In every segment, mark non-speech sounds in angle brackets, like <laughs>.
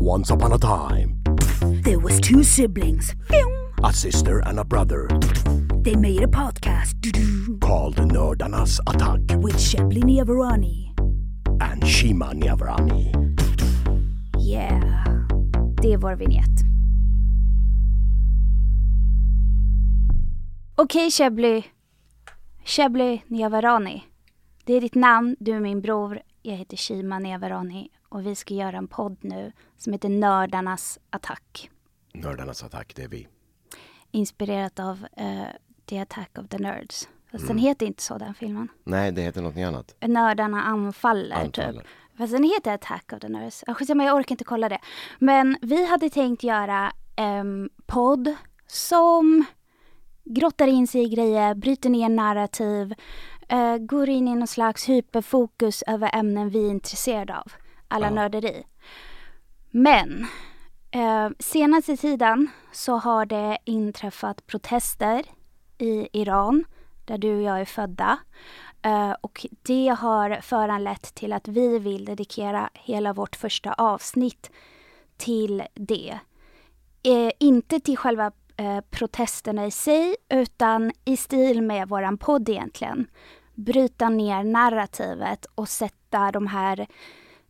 Once upon a time, There was two siblings. a sister and a brother They made a podcast called Nördarnas attack with Shebly Niavarani. and Shima Niavarani. Yeah, det är vår vignett. Okej Shebly. Shebly Niavarani. Det är ditt namn, du är min bror. Jag heter Shima Niavarani och vi ska göra en podd nu som heter Nördarnas attack. Nördarnas attack, det är vi. Inspirerat av eh, The Attack of the Nerds. Fast Mm. den heter inte så den filmen. Nej, det heter något annat. Nördarna anfaller, Anfaller. typ. Fast den heter Attack of the Nerds. Ah, skitsamma, jag orkar inte kolla det. Men vi hade tänkt göra en podd som grottar in sig i grejer, bryter ner narrativ, eh, går in i någon slags hyperfokus över ämnen vi är intresserade av. Alla Ja. nörderi. Men eh, senaste tiden så har det inträffat protester i Iran där du och jag är födda. Eh, och det har föranlett till att vi vill dedikera hela vårt första avsnitt till det. Eh, inte till själva eh, protesterna i sig utan i stil med våran podd egentligen. Bryta ner narrativet och sätta de här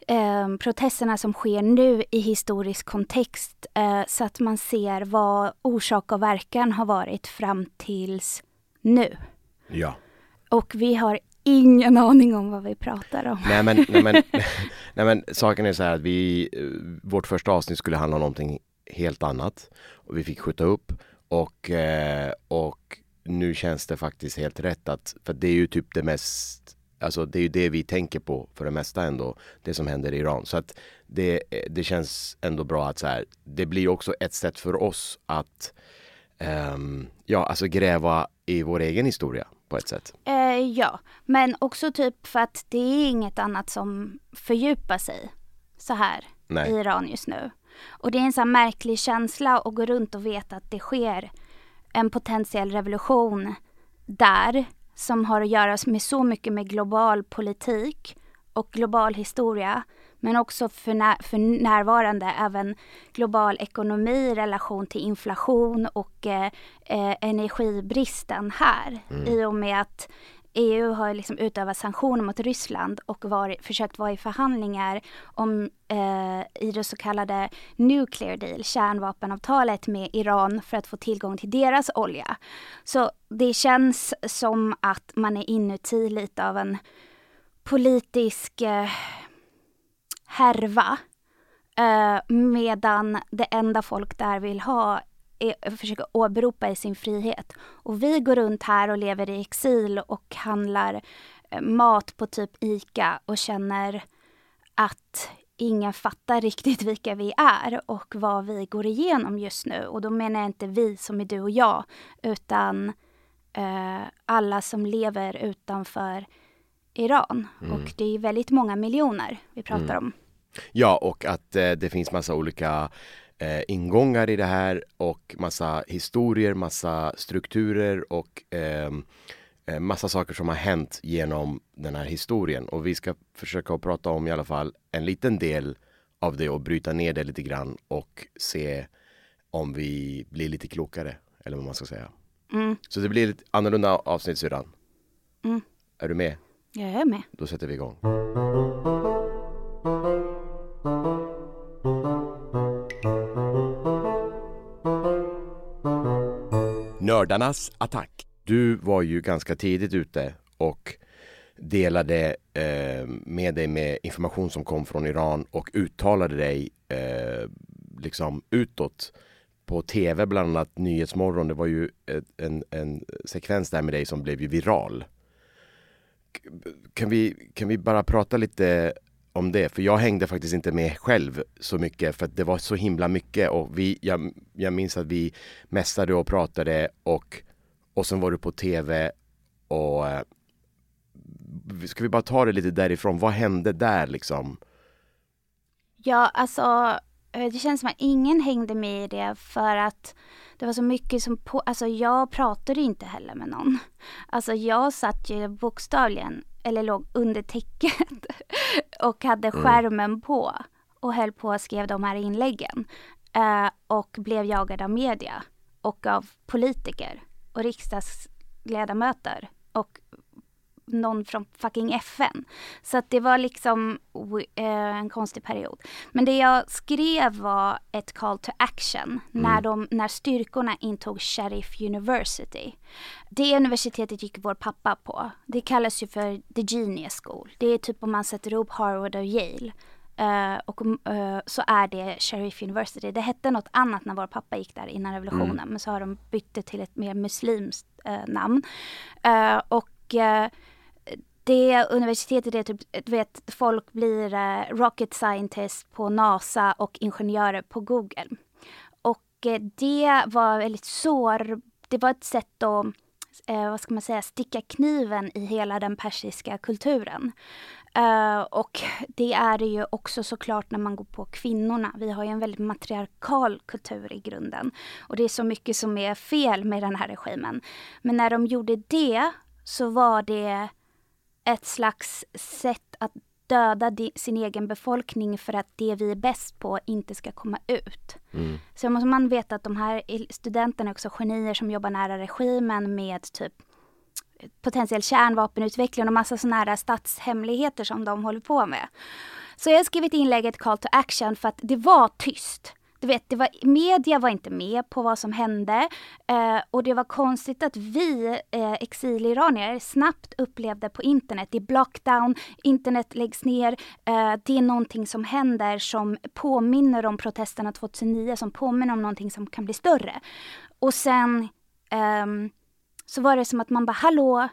eh, protesterna som sker nu i historisk kontext eh, så att man ser vad orsak och verkan har varit fram tills nu. Ja. Och vi har ingen aning om vad vi pratar om. Nej men, nej, men, <laughs> nej men saken är så här att vi, eh, vårt första avsnitt skulle handla om någonting helt annat. Och vi fick skjuta upp och, eh, och nu känns det faktiskt helt rätt att, för det är ju typ det mest, alltså det är ju det vi tänker på för det mesta ändå, det som händer i Iran. Så att det, det känns ändå bra att så här, det blir också ett sätt för oss att ehm, ja, alltså gräva i vår egen historia på ett sätt. Eh, ja, men också typ för att det är inget annat som fördjupar sig så här Nej. i Iran just nu. Och det är en sån här märklig känsla att gå runt och veta att det sker en potentiell revolution där som har att göra med så mycket med global politik och global historia men också för, när, för närvarande även global ekonomi i relation till inflation och eh, eh, energibristen här. I och med att EU har liksom utövat sanktioner mot Ryssland och var, försökt vara i förhandlingar om eh, i det så kallade nuclear deal, kärnvapenavtalet med Iran för att få tillgång till deras olja. Så det känns som att man är inuti lite av en politisk eh, härva. Eh, medan det enda folk där vill ha är, försöker åberopa i sin frihet. Och vi går runt här och lever i exil och handlar eh, mat på typ ICA och känner att ingen fattar riktigt <laughs> vilka vi är och vad vi går igenom just nu. Och då menar jag inte vi som är du och jag, utan eh, alla som lever utanför Iran. Och det är väldigt många miljoner vi pratar om. Ja, och att eh, det finns massa olika eh, ingångar i det här och massa historier, massa strukturer och ehm, eh, massa saker som har hänt genom den här historien. Och vi ska försöka att prata om i alla fall en liten del av det och bryta ner det lite grann och se om vi blir lite klokare, eller vad man ska säga. Mm. Så det blir ett annorlunda avsnitt syrran. Mm. Är du med? Jag är med. Då sätter vi igång. Nördarnas attack. Du var ju ganska tidigt ute och delade eh, med dig med information som kom från Iran och uttalade dig eh, liksom utåt på tv, bland annat Nyhetsmorgon. Det var ju en, en sekvens där med dig som blev ju viral. Kan vi, kan vi bara prata lite om det? För jag hängde faktiskt inte med själv så mycket för att det var så himla mycket och vi, jag, jag minns att vi mässade och pratade och, och sen var du på tv och eh, ska vi bara ta det lite därifrån? Vad hände där liksom? Ja, alltså eh, det känns som att ingen hängde med i det för att det var så mycket som på, alltså jag pratade inte heller med någon. Alltså jag satt ju bokstavligen, eller låg under täcket <laughs> och hade mm. skärmen på och höll på att skrev de här inläggen. Uh, och blev jagad av media och av politiker och riksdagsledamöter och någon från fucking FN. Så att det var liksom uh, en konstig period. Men det jag skrev var ett call to action mm. när, de, när styrkorna intog Sheriff University. Det universitetet gick vår pappa på. Det kallas ju för the genius school. Det är typ om man sätter ihop Harvard och Yale. Uh, och uh, så är det Sheriff University. Det hette något annat när vår pappa gick där innan revolutionen. Mm. Men så har de bytt det till ett mer muslimskt uh, namn. och det universitetet är typ, du vet, folk blir eh, rocket scientist på NASA och ingenjörer på Google. Och eh, det var väldigt sår, det var ett sätt att, eh, vad ska man säga, sticka kniven i hela den persiska kulturen. Uh, och det är det ju också såklart när man går på kvinnorna. Vi har ju en väldigt matriarkal kultur i grunden. Och det är så mycket som är fel med den här regimen. Men när de gjorde det så var det ett slags sätt att döda sin egen befolkning för att det vi är bäst på inte ska komma ut. Mm. Så måste man veta att de här studenterna är också genier som jobbar nära regimen med typ potentiell kärnvapenutveckling och massa sådana här statshemligheter som de håller på med. Så jag har skrivit inlägget Call to Action för att det var tyst du vet, det var, media var inte med på vad som hände eh, och det var konstigt att vi eh, exiliranier snabbt upplevde på internet, det är blockdown, internet läggs ner, eh, det är någonting som händer som påminner om protesterna 2009, som påminner om någonting som kan bli större. Och sen eh, så var det som att man bara, hallå,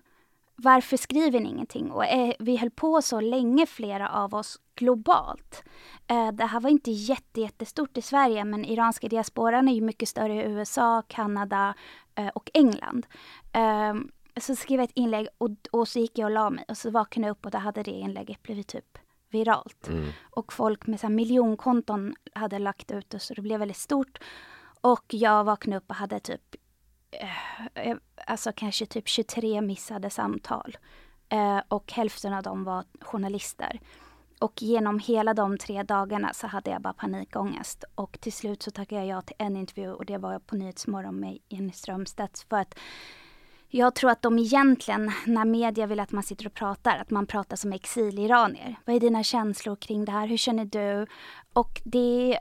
varför skriver ni ingenting? Och eh, vi höll på så länge, flera av oss, globalt. Eh, det här var inte jätte, jättestort i Sverige, men iranska diasporan är ju mycket större i USA, Kanada eh, och England. Eh, så skrev jag ett inlägg och, och, så gick jag och la mig och så vaknade jag upp och då hade det inlägget blivit typ viralt. Mm. Och folk med så här, miljonkonton hade lagt ut det så det blev väldigt stort. Och jag vaknade upp och hade typ Eh, eh, alltså kanske typ 23 missade samtal. Eh, och hälften av dem var journalister. Och genom hela de tre dagarna så hade jag bara panikångest. Och till slut så tackade jag ja till en intervju och det var på Nyhetsmorgon med Jenny Strömstedt. För att jag tror att de egentligen, när media vill att man sitter och pratar, att man pratar som exiliranier. Vad är dina känslor kring det här? Hur känner du? Och det är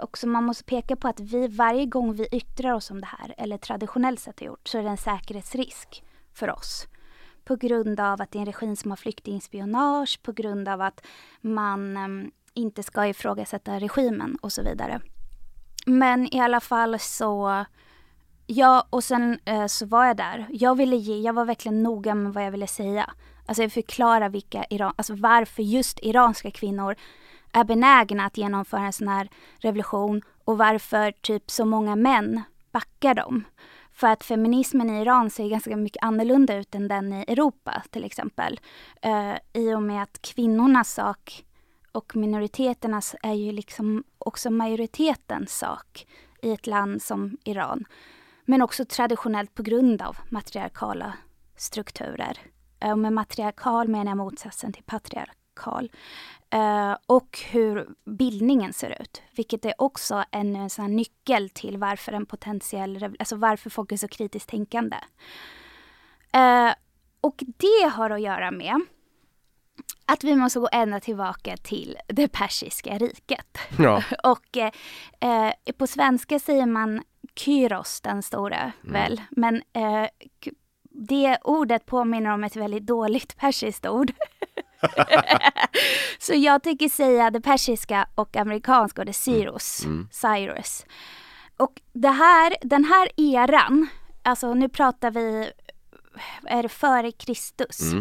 också, man måste peka på att vi, varje gång vi yttrar oss om det här, eller traditionellt sett har gjort, så är det en säkerhetsrisk för oss på grund av att det är en regim som har flyktingspionage, på grund av att man ehm, inte ska ifrågasätta regimen och så vidare. Men i alla fall så Ja, och sen eh, så var jag där. Jag ville ge, jag var verkligen noga med vad jag ville säga. Alltså jag förklara vilka Iran, alltså varför just iranska kvinnor är benägna att genomföra en sån här revolution och varför typ så många män backar dem. För att feminismen i Iran ser ganska mycket annorlunda ut än den i Europa till exempel. Eh, I och med att kvinnornas sak och minoriteternas är ju liksom också majoritetens sak i ett land som Iran. Men också traditionellt på grund av matriarkala strukturer. Uh, med matriarkal menar jag motsatsen till patriarkal. Uh, och hur bildningen ser ut. Vilket är också en, en sån nyckel till varför en potentiell, alltså varför folk är så kritiskt tänkande. Uh, och det har att göra med att vi måste gå ända tillbaka till det persiska riket. Ja. <laughs> och eh, på svenska säger man Kyros den stora, mm. väl? Men eh, det ordet påminner om ett väldigt dåligt persiskt ord. <laughs> så jag tycker säga det persiska och amerikanska och det Cyrus, mm. mm. Cyrus. Och det här, den här eran, alltså nu pratar vi är det före Kristus. Mm.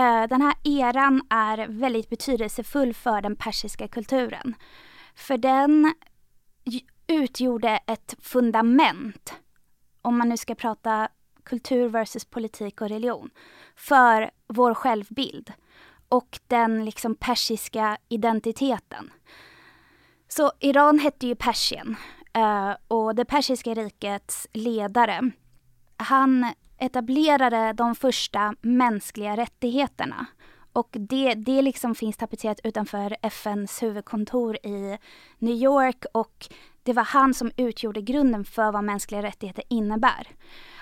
Uh, den här eran är väldigt betydelsefull för den persiska kulturen. För den utgjorde ett fundament, om man nu ska prata kultur versus politik och religion, för vår självbild och den liksom persiska identiteten. Så Iran hette ju Persien eh, och det persiska rikets ledare, han etablerade de första mänskliga rättigheterna. Och det, det liksom finns tapetserat utanför FNs huvudkontor i New York och det var han som utgjorde grunden för vad mänskliga rättigheter innebär.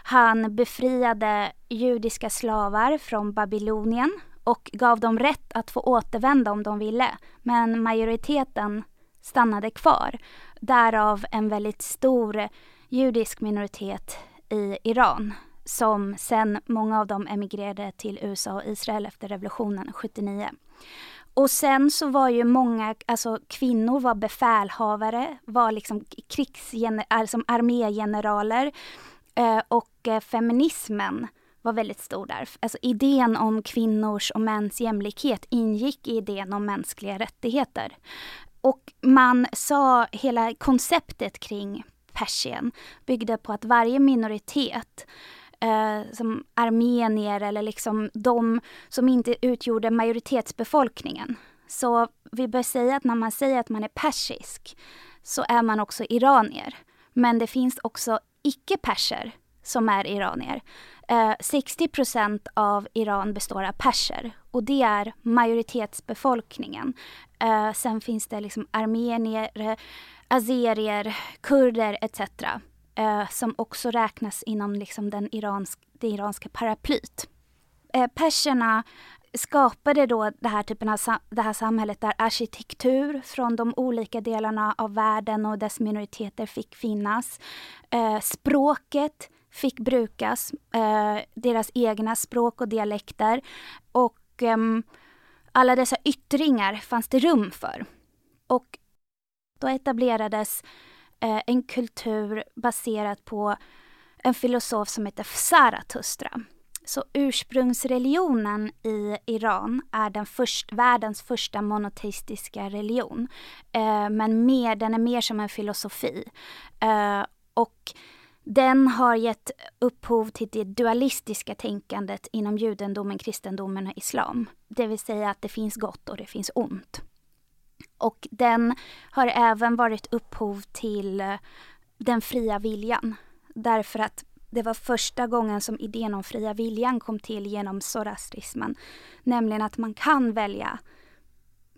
Han befriade judiska slavar från Babylonien och gav dem rätt att få återvända om de ville. Men majoriteten stannade kvar. Därav en väldigt stor judisk minoritet i Iran som sen många av dem emigrerade till USA och Israel efter revolutionen 79. Och sen så var ju många, alltså kvinnor var befälhavare, var liksom krigsgener, alltså armégeneraler eh, och eh, feminismen var väldigt stor där. Alltså idén om kvinnors och mäns jämlikhet ingick i idén om mänskliga rättigheter. Och man sa hela konceptet kring Persien byggde på att varje minoritet eh, som armenier eller liksom de som inte utgjorde majoritetsbefolkningen. Så vi bör säga att när man säger att man är persisk så är man också iranier. Men det finns också icke-perser som är iranier. Eh, 60 procent av Iran består av perser och det är majoritetsbefolkningen. Eh, sen finns det liksom armenier, eh, azerier, kurder etc eh, som också räknas inom liksom den iransk, det iranska paraplyt. Eh, perserna skapade då det här typen av det här samhället där arkitektur från de olika delarna av världen och dess minoriteter fick finnas. Eh, språket fick brukas, eh, deras egna språk och dialekter. Och eh, alla dessa yttringar fanns det rum för. Och då etablerades eh, en kultur baserad på en filosof som heter Zarathustra. Så ursprungsreligionen i Iran är den först, världens första monoteistiska religion. Eh, men mer, den är mer som en filosofi. Eh, och den har gett upphov till det dualistiska tänkandet inom judendomen, kristendomen och islam. Det vill säga att det finns gott och det finns ont. Och den har även varit upphov till eh, den fria viljan. Därför att det var första gången som idén om fria viljan kom till genom zoroastrismen. Nämligen att man kan välja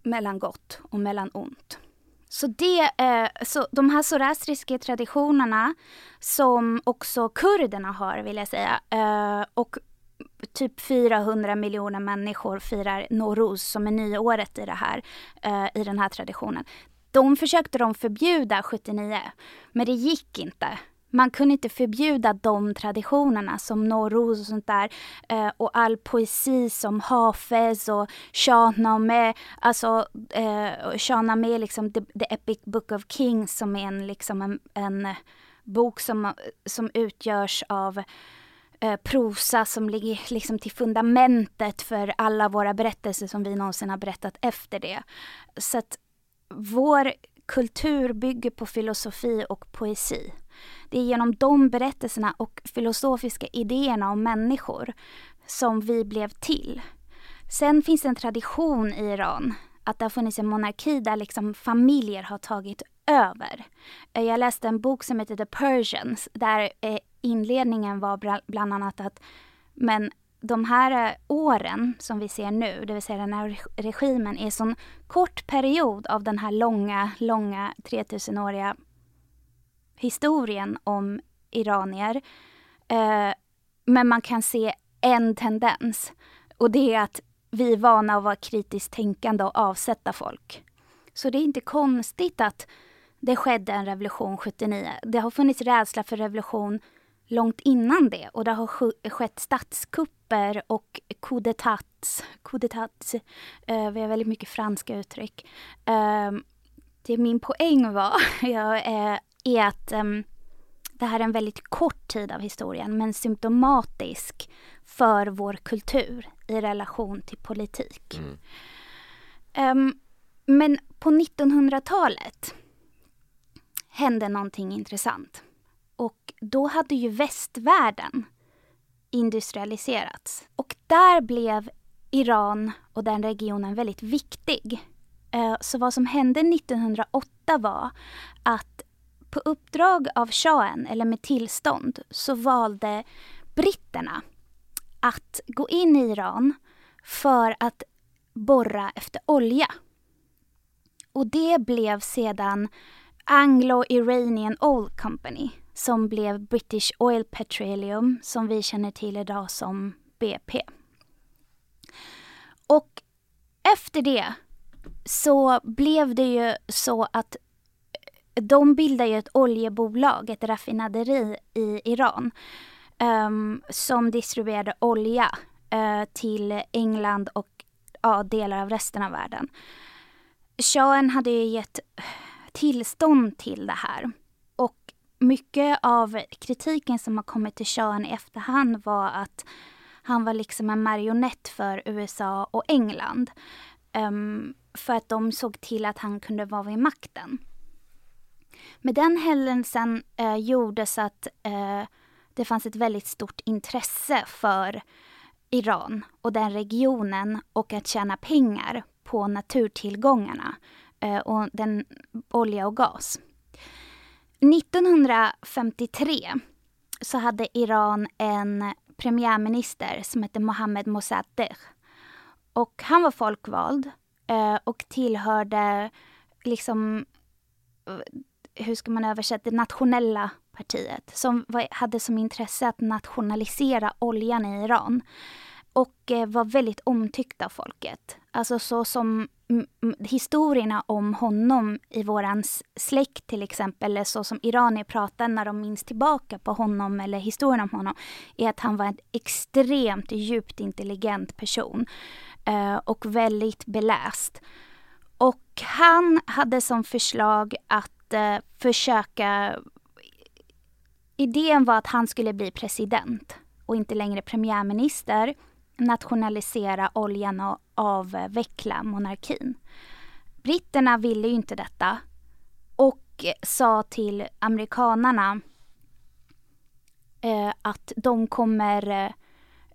mellan gott och mellan ont. Så, det, eh, så de här zoroastriska traditionerna som också kurderna har vill jag säga eh, och typ 400 miljoner människor firar noruz, som är nyåret i det här, eh, i den här traditionen. De försökte de förbjuda 79, men det gick inte. Man kunde inte förbjuda de traditionerna som Nowruz och sånt där. eh, och all poesi som Hafez och Shahnameh, alltså eh, Shahnameh, liksom the, the, Epic Book of Kings som är en, liksom en, en bok som, som utgörs av eh, prosa som ligger liksom till fundamentet för alla våra berättelser som vi någonsin har berättat efter det. Så att vår kultur bygger på filosofi och poesi. Det är genom de berättelserna och filosofiska idéerna om människor som vi blev till. Sen finns det en tradition i Iran att det har funnits en monarki där liksom familjer har tagit över. Eh, jag läste en bok som heter The Persians där eh, inledningen var bland annat att men de här eh, åren som vi ser nu, det vill säga den här regimen, är en sån kort period av den här långa, långa 3000-åriga historien om iranier. Eh, men man kan se en tendens och det är att vi är vana att vara kritiskt tänkande och avsätta folk. Så det är inte konstigt att det skedde en revolution 79. Det har funnits rädsla för revolution långt innan det och det har skett statskupper och coup d'états. Uh, vi har väldigt mycket franska uttryck. Uh, det min poäng var <laughs> ja, uh, är att um, det här är en väldigt kort tid av historien men symptomatisk för vår kultur i relation till politik. Mm. Um, men på 1900-talet hände någonting intressant. Och då hade ju västvärlden industrialiserats. Och där blev Iran och den regionen väldigt viktig. Eh, så vad som hände 1908 var att på uppdrag av shahen, eller med tillstånd, så valde britterna att gå in i Iran för att borra efter olja. Och det blev sedan Anglo-Iranian Oil Company som blev British Oil Petroleum som vi känner till idag som BP. Och efter det så blev det ju så att eh, de bildade ett oljebolag, ett raffinaderi i Iran um, som distribuerade olja uh, till England och ja, delar av resten av världen. Shahen hade ju gett tillstånd till det här. Mycket av kritiken som har kommit till Shahen i efterhand var att han var liksom en marionett för USA och England. Um, för att de såg till att han kunde vara vid makten. Men den händelsen eh, uh, gjorde så att uh, det fanns ett väldigt stort intresse för Iran och den regionen och att tjäna pengar på naturtillgångarna uh, och den olja och gas. 1953 så hade Iran en premiärminister som hette Mohammed Mossadegh. Och han var folkvald eh, och tillhörde liksom, eh, hur ska man översätta det, nationella partiet som hade som intresse att nationalisera oljan i Iran. Och eh, var väldigt omtyckt av folket. Alltså så som historierna om honom i våran släkt till exempel, eller så som iranier pratar när de minns tillbaka på honom eller historien om honom, är att han var en extremt djupt intelligent person eh, och väldigt beläst. Och han hade som förslag att eh, försöka... Idén var att han skulle bli president och inte längre premiärminister nationalisera oljan och avveckla monarkin. Britterna ville ju inte detta och sa till amerikanarna eh, att de kommer eh,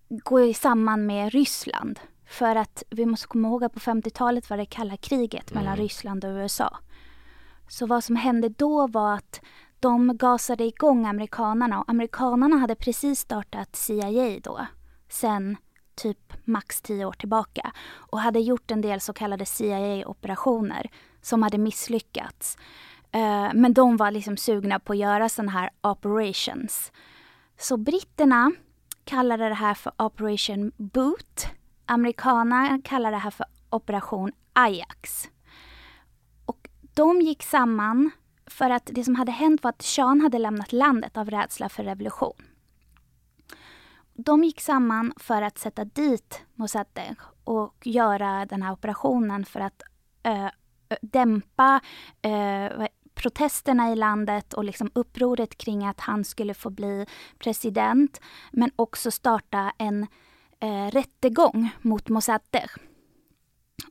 gå samman med Ryssland. För att vi måste komma ihåg att på 50-talet var det kalla kriget mellan mm. Ryssland och USA. Så vad som hände då var att de gasade igång amerikanarna och amerikanarna hade precis startat CIA då. Sen typ max tio år tillbaka och hade gjort en del så kallade CIA-operationer som hade misslyckats. Eh, men de var liksom sugna på att göra sådana här operations. Så britterna kallade det här för Operation Boot. Amerikanerna kallade det här för Operation Ajax. Och de gick samman för att det som hade hänt var att Sean hade lämnat landet av rädsla för revolution de gick samman för att sätta dit Mossadegh och göra den här operationen för att äh, dämpa äh, protesterna i landet och liksom upproret kring att han skulle få bli president. Men också starta en äh, rättegång mot Mossadegh.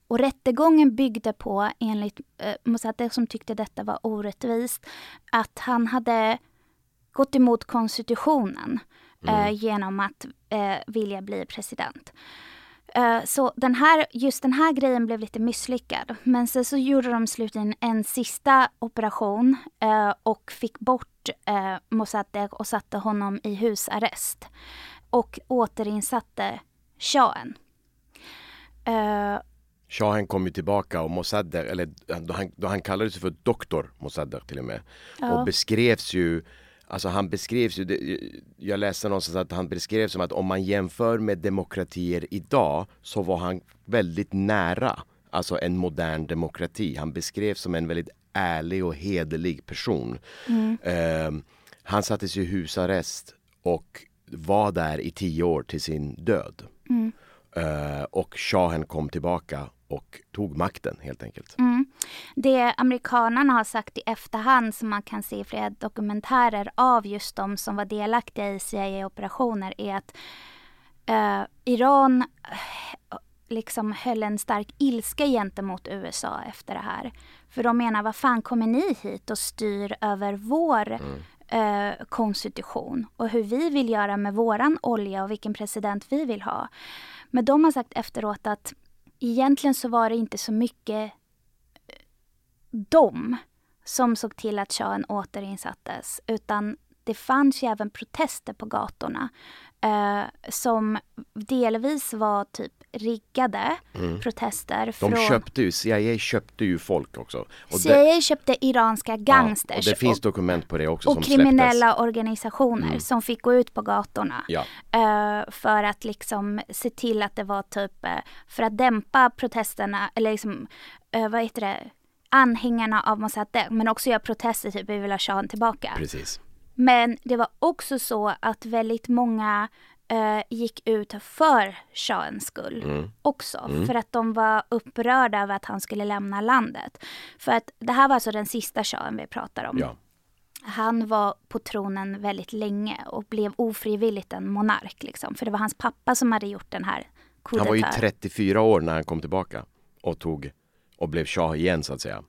Och rättegången byggde på, enligt eh, Mossadegh som tyckte detta var orättvist, att han hade gått emot konstitutionen mm. eh, genom att eh, vilja bli president. Eh, så den här, just den här grejen blev lite misslyckad. Men sen så gjorde de slutligen en sista operation och fick bort Mossadegh och satte honom i husarrest. Och återinsatte shahen. Shahen kom ju tillbaka och Mossadegh, eller då han, då han kallades för doktor Mossadegh till och med. Ja. Och beskrevs ju Alltså han beskrevs ju, jag läste någonstans att han beskrevs som att om man jämför med demokratier idag så var han väldigt nära, alltså en modern demokrati. Han beskrevs som en väldigt ärlig och hederlig person. Mm. Uh, han sattes i husarrest och var där i tio år till sin död. Mm. Uh, och shahen kom tillbaka och tog makten helt enkelt. Mm. Det amerikanerna har sagt i efterhand som man kan se i flera dokumentärer av just de som var delaktiga i CIA-operationer är att uh, Iran eh, liksom höll en stark ilska gentemot USA efter det här. För de menar, vad fan kommer ni hit och styr över vår mm. uh, konstitution och hur vi vill göra med våran olja och vilken president vi vill ha. Men de har sagt efteråt att egentligen så var det inte så mycket eh, de som såg till att shahen återinsattes utan det fanns ju även protester på gatorna eh, som delvis var typ riggade mm. protester. De från... köpte ju, CIA köpte ju folk också. Och CIA det... köpte iranska gangsters. Ja, och det finns dokument på det också. Och kriminella släpptes. organisationer mm. som fick gå ut på gatorna. Ja. Uh, för att liksom se till att det var typ, uh, för att dämpa protesterna, eller liksom, uh, vad heter det, anhängarna av Mossadegh, men också göra protester, typ vi vill ha shahen tillbaka. Precis. Men det var också så att väldigt många eh, gick ut för shahens skull mm. också. Mm. För att de var upprörda över att han skulle lämna landet. För att det här var alltså den sista shahen vi pratar om. Ja. Han var på tronen väldigt länge och blev ofrivilligt en monark. Liksom. För det var hans pappa som hade gjort den här coup Han var ju 34 år när han kom tillbaka och tog och blev shah igen så att säga.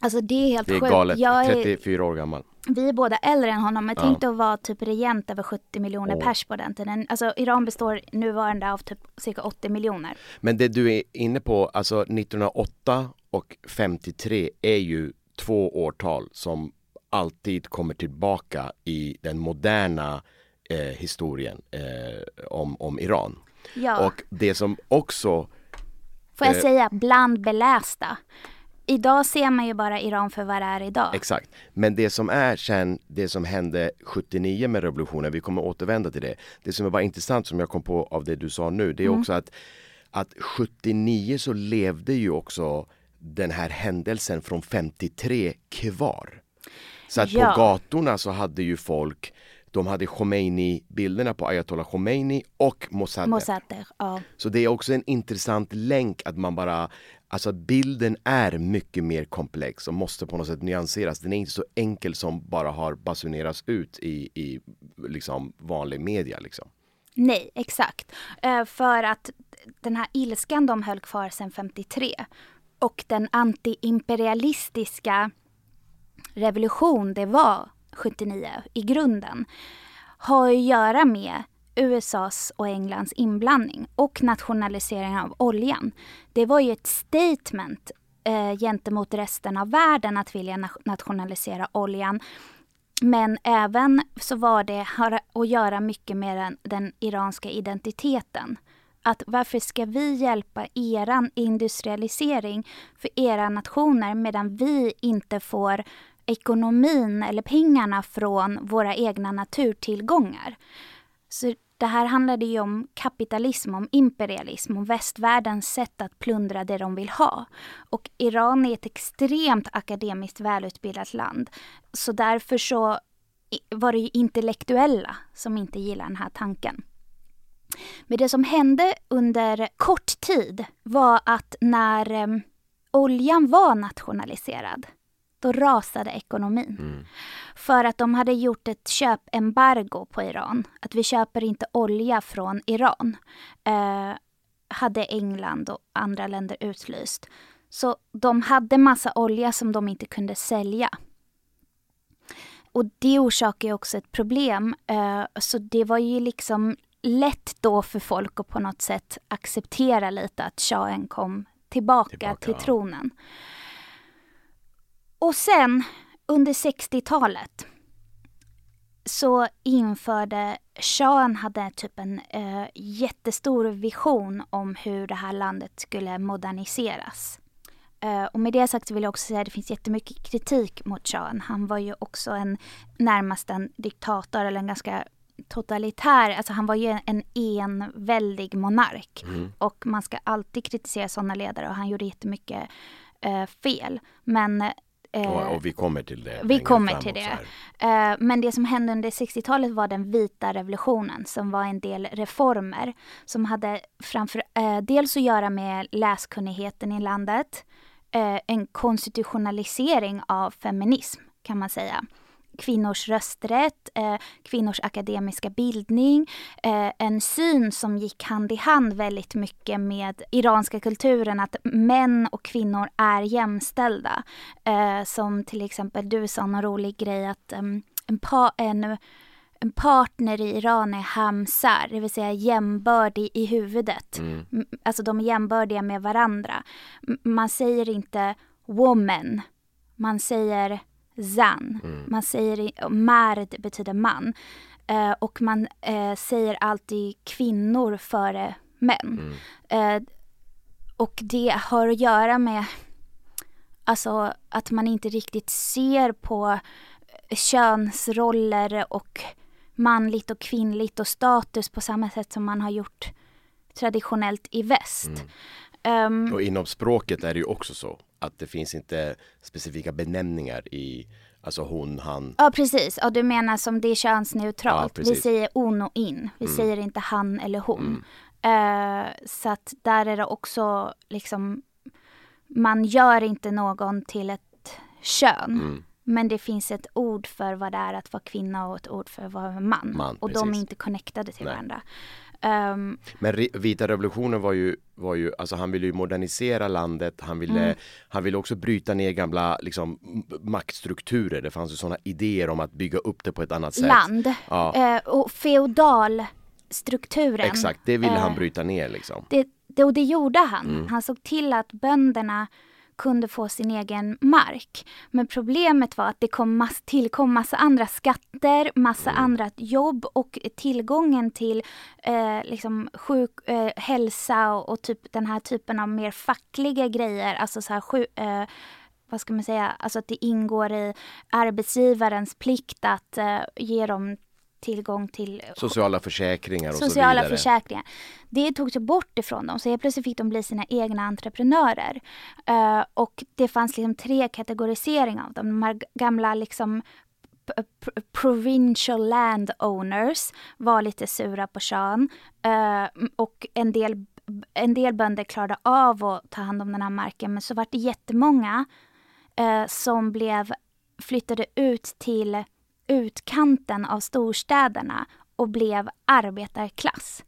Alltså det är helt Det är sjukt. galet, jag 34 år gammal. Vi är båda äldre än honom, men ja. tänk att vara typ regent över 70 miljoner oh. pers på den tiden. Alltså Iran består nuvarande av typ cirka 80 miljoner. Men det du är inne på, alltså 1908 och 53 är ju två årtal som alltid kommer tillbaka i den moderna eh, historien eh, om, om Iran. Ja. Och det som också Får jag eh, säga bland belästa idag ser man ju bara Iran för vad det är idag. Exakt. Men det som är sen, det som hände 79 med revolutionen, vi kommer återvända till det. Det som var intressant som jag kom på av det du sa nu, det är mm. också att, att 79 så levde ju också den här händelsen från 53 kvar. Så att ja. på gatorna så hade ju folk de hade Khomeini-bilderna på ayatollah Khomeini och Mossadegh. Mossadegh ja. Så det är också en intressant länk att man bara Alltså bilden är mycket mer komplex och måste på något sätt nyanseras. Den är inte så enkel som bara har basunerats ut i, i liksom vanlig media. Liksom. Nej, exakt. Uh, för att den här ilskan de höll kvar sedan 53 och den antiimperialistiska revolution det var 79 i grunden har att göra med USAs och Englands inblandning och nationaliseringen av oljan. Det var ju ett statement eh, gentemot resten av världen att vilja nationalisera oljan. Men även så var det har att göra mycket med den, den iranska identiteten. Att varför ska vi hjälpa eran industrialisering för era nationer medan vi inte får ekonomin eller pengarna från våra egna naturtillgångar. Så det här handlade ju om kapitalism, om imperialism, om västvärldens sätt att plundra det de vill ha. Och Iran är ett extremt akademiskt välutbildat land. Så därför så var det ju intellektuella som inte gillade den här tanken. Men det som hände under kort tid var att när eh, oljan var nationaliserad då rasade ekonomin. Mm. För att de hade gjort ett köpembargo på Iran. Att vi köper inte olja från Iran. Eh, hade England och andra länder utlyst. Så de hade massa olja som de inte kunde sälja. Och det orsakar också ett problem. Eh, så det var ju liksom lätt då för folk att på något sätt acceptera lite att shahen kom tillbaka, tillbaka. till tronen. Och sen under 60-talet så införde shahen hade typ en eh, jättestor vision om hur det här landet skulle moderniseras. Eh, och med det sagt vill jag också säga att det finns jättemycket kritik mot shahen. Han var ju också en närmast en diktator eller en ganska totalitär, alltså han var ju en enväldig monark. Mm. Och man ska alltid kritisera sådana ledare och han gjorde jättemycket eh, fel. Men eh, Och, och vi kommer till det. vi kommer framåt till det. Eh, Men det som hände under 60-talet var den vita revolutionen som var en del reformer som hade framför eh, dels att göra med läskunnigheten i landet, eh, en konstitutionalisering av feminism kan man säga. Kvinnors rösträtt, eh, kvinnors akademiska bildning, eh, en syn som gick hand i hand väldigt mycket med iranska kulturen att män och kvinnor är jämställda. Eh, som till exempel du sa någon rolig grej att en, pa- en, en partner i Iran är hamsar, det vill säga jämbördig i huvudet. Mm. Alltså de är jämbördiga med varandra. Man säger inte woman, man säger zan. Mm. Man säger, mard betyder man. Eh, och man eh, säger alltid kvinnor före män. Mm. Eh, och det har att göra med alltså, att man inte riktigt ser på könsroller och manligt och kvinnligt och status på samma sätt som man har gjort traditionellt i väst. Ehm, Och inom språket är det ju också så att det finns inte specifika benämningar i alltså hon, han. Ja precis, ja, du menar som det är könsneutralt. Ja, vi precis. säger on och in, vi säger inte han eller hon. Eh, så att där är det också liksom, man gör inte någon till ett kön. Mm. Men det finns ett ord för vad det är att vara kvinna och ett ord för vara man. Man, och de är precis. inte connectade till Nej. varandra. Ehm, Men vita revolutionen var ju, var ju, alltså han ville ju modernisera landet, han ville, Mm. han ville också bryta ner gamla liksom maktstrukturer. Det fanns ju sådana idéer om att bygga upp det på ett annat sätt. land Ja. eh, och feodalstrukturen. Exakt, det ville han eh, bryta ner liksom. Det, det, och det gjorde han. Mm. Han såg till att bönderna kunde få sin egen mark. Men problemet var att det kom mass, tillkom massa andra skatter, massa Mm. andra jobb och tillgången till eh, liksom sjuk, eh, hälsa och, och typ den här typen av mer fackliga grejer. Alltså så här, sju, eh, vad ska man säga, alltså att det ingår i arbetsgivarens plikt att eh, ge dem tillgång till Sociala försäkringar och så sociala vidare. försäkringar. Det togs bort ifrån dem, så helt plötsligt fick de bli sina egna entreprenörer. Eh, och det fanns liksom tre kategoriseringar av dem. De här gamla liksom provincial landowners var lite sura på shahen. Eh, och en del, en del bönder klarade av att ta hand om den här marken, men så var det jättemånga eh, som blev flyttade ut till utkanten av storstäderna och blev arbetarklass.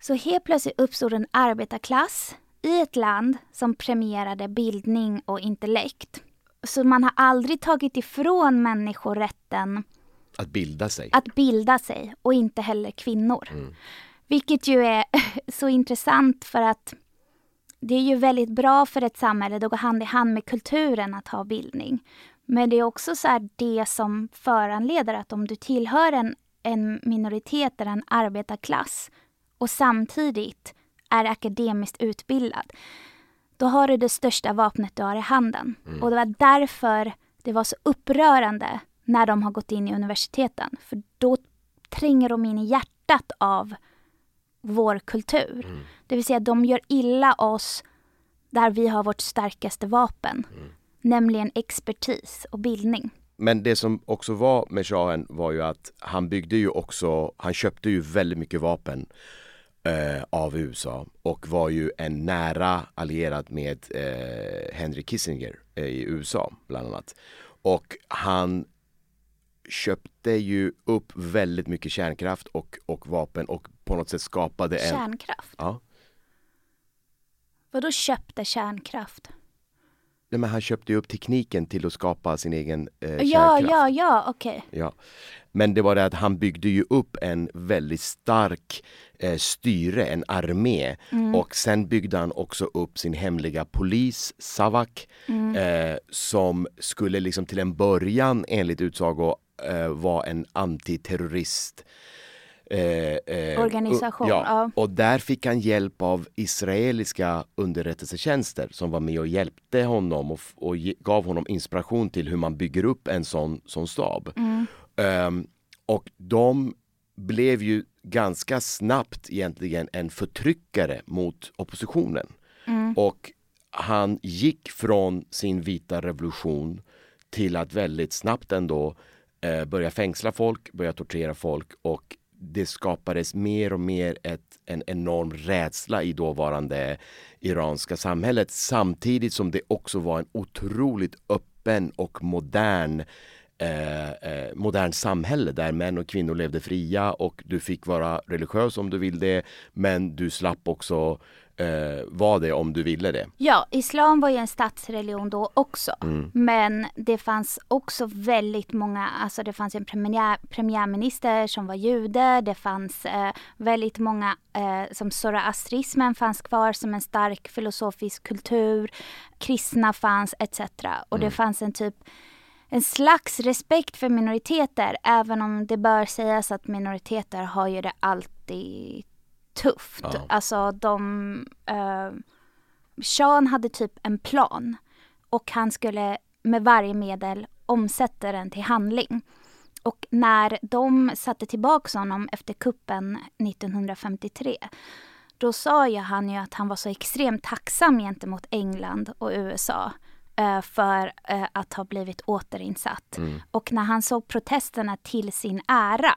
Så helt plötsligt uppstod en arbetarklass i ett land som premierade bildning och intellekt. Så man har aldrig tagit ifrån människor rätten Att bilda sig. att bilda sig och inte heller kvinnor. Vilket ju är <laughs> så intressant för att det är ju väldigt bra för ett samhälle, det går hand i hand med kulturen att ha bildning. Men det är också så det som föranleder att om du tillhör en, en minoritet eller en arbetarklass och samtidigt är akademiskt utbildad, då har du det största vapnet du har i handen. Och det var därför det var så upprörande när de har gått in i universiteten. För då tränger de in i hjärtat av vår kultur. Det vill säga de gör illa oss där vi har vårt starkaste vapen. Nämligen expertis och bildning. Men det som också var med shahen var ju att han byggde ju också, han köpte ju väldigt mycket vapen eh, av USA och var ju en nära allierad med eh, Henry Kissinger eh, i USA bland annat. Och han köpte ju upp väldigt mycket kärnkraft och, och vapen och på något sätt skapade en... Kärnkraft. Ja. Vadå köpte kärnkraft? Nej, men han köpte ju upp tekniken till att skapa sin egen eh, Ja, ja, ja, okej. Ja. Men det var det att han byggde ju upp en väldigt stark eh, styre, en armé. Och sen byggde han också upp sin hemliga polis, Savak, eh, som skulle liksom till en början enligt utsago eh, vara en antiterrorist eh, eh, Organisation, Ja, ja. och där fick han hjälp av israeliska underrättelsetjänster som var med och hjälpte honom och, och gav honom inspiration till hur man bygger upp en sån, sån stab. Ehm, och de blev ju ganska snabbt egentligen en förtryckare mot oppositionen. Och han gick från sin vita revolution till att väldigt snabbt ändå eh, börja fängsla folk, börja tortera folk och det skapades mer och mer ett, en enorm rädsla i dåvarande iranska samhället samtidigt som det också var en otroligt öppen och modern eh, eh, modern samhälle där män och kvinnor levde fria och du fick vara religiös om du vill det men du slapp också eh, vara det om du ville det. Ja, islam var ju en statsreligion då också. Mm. Men det fanns också väldigt många, alltså det fanns en premiär, premiärminister som var jude, det fanns eh, väldigt många, eh, som zoroastrismen fanns kvar som en stark filosofisk kultur, kristna fanns etc. Och Mm. det fanns en typ en slags respekt för minoriteter, även om det bör sägas att minoriteter har ju det alltid tufft. Ja. Alltså de... Eh, Sean hade typ en plan och han skulle med varje medel omsätta den till handling. Och när de satte tillbaka honom efter kuppen 1953 då sa ju han ju att han var så extremt tacksam gentemot England och USA eh, för eh, att ha blivit återinsatt. Och när han såg protesterna till sin ära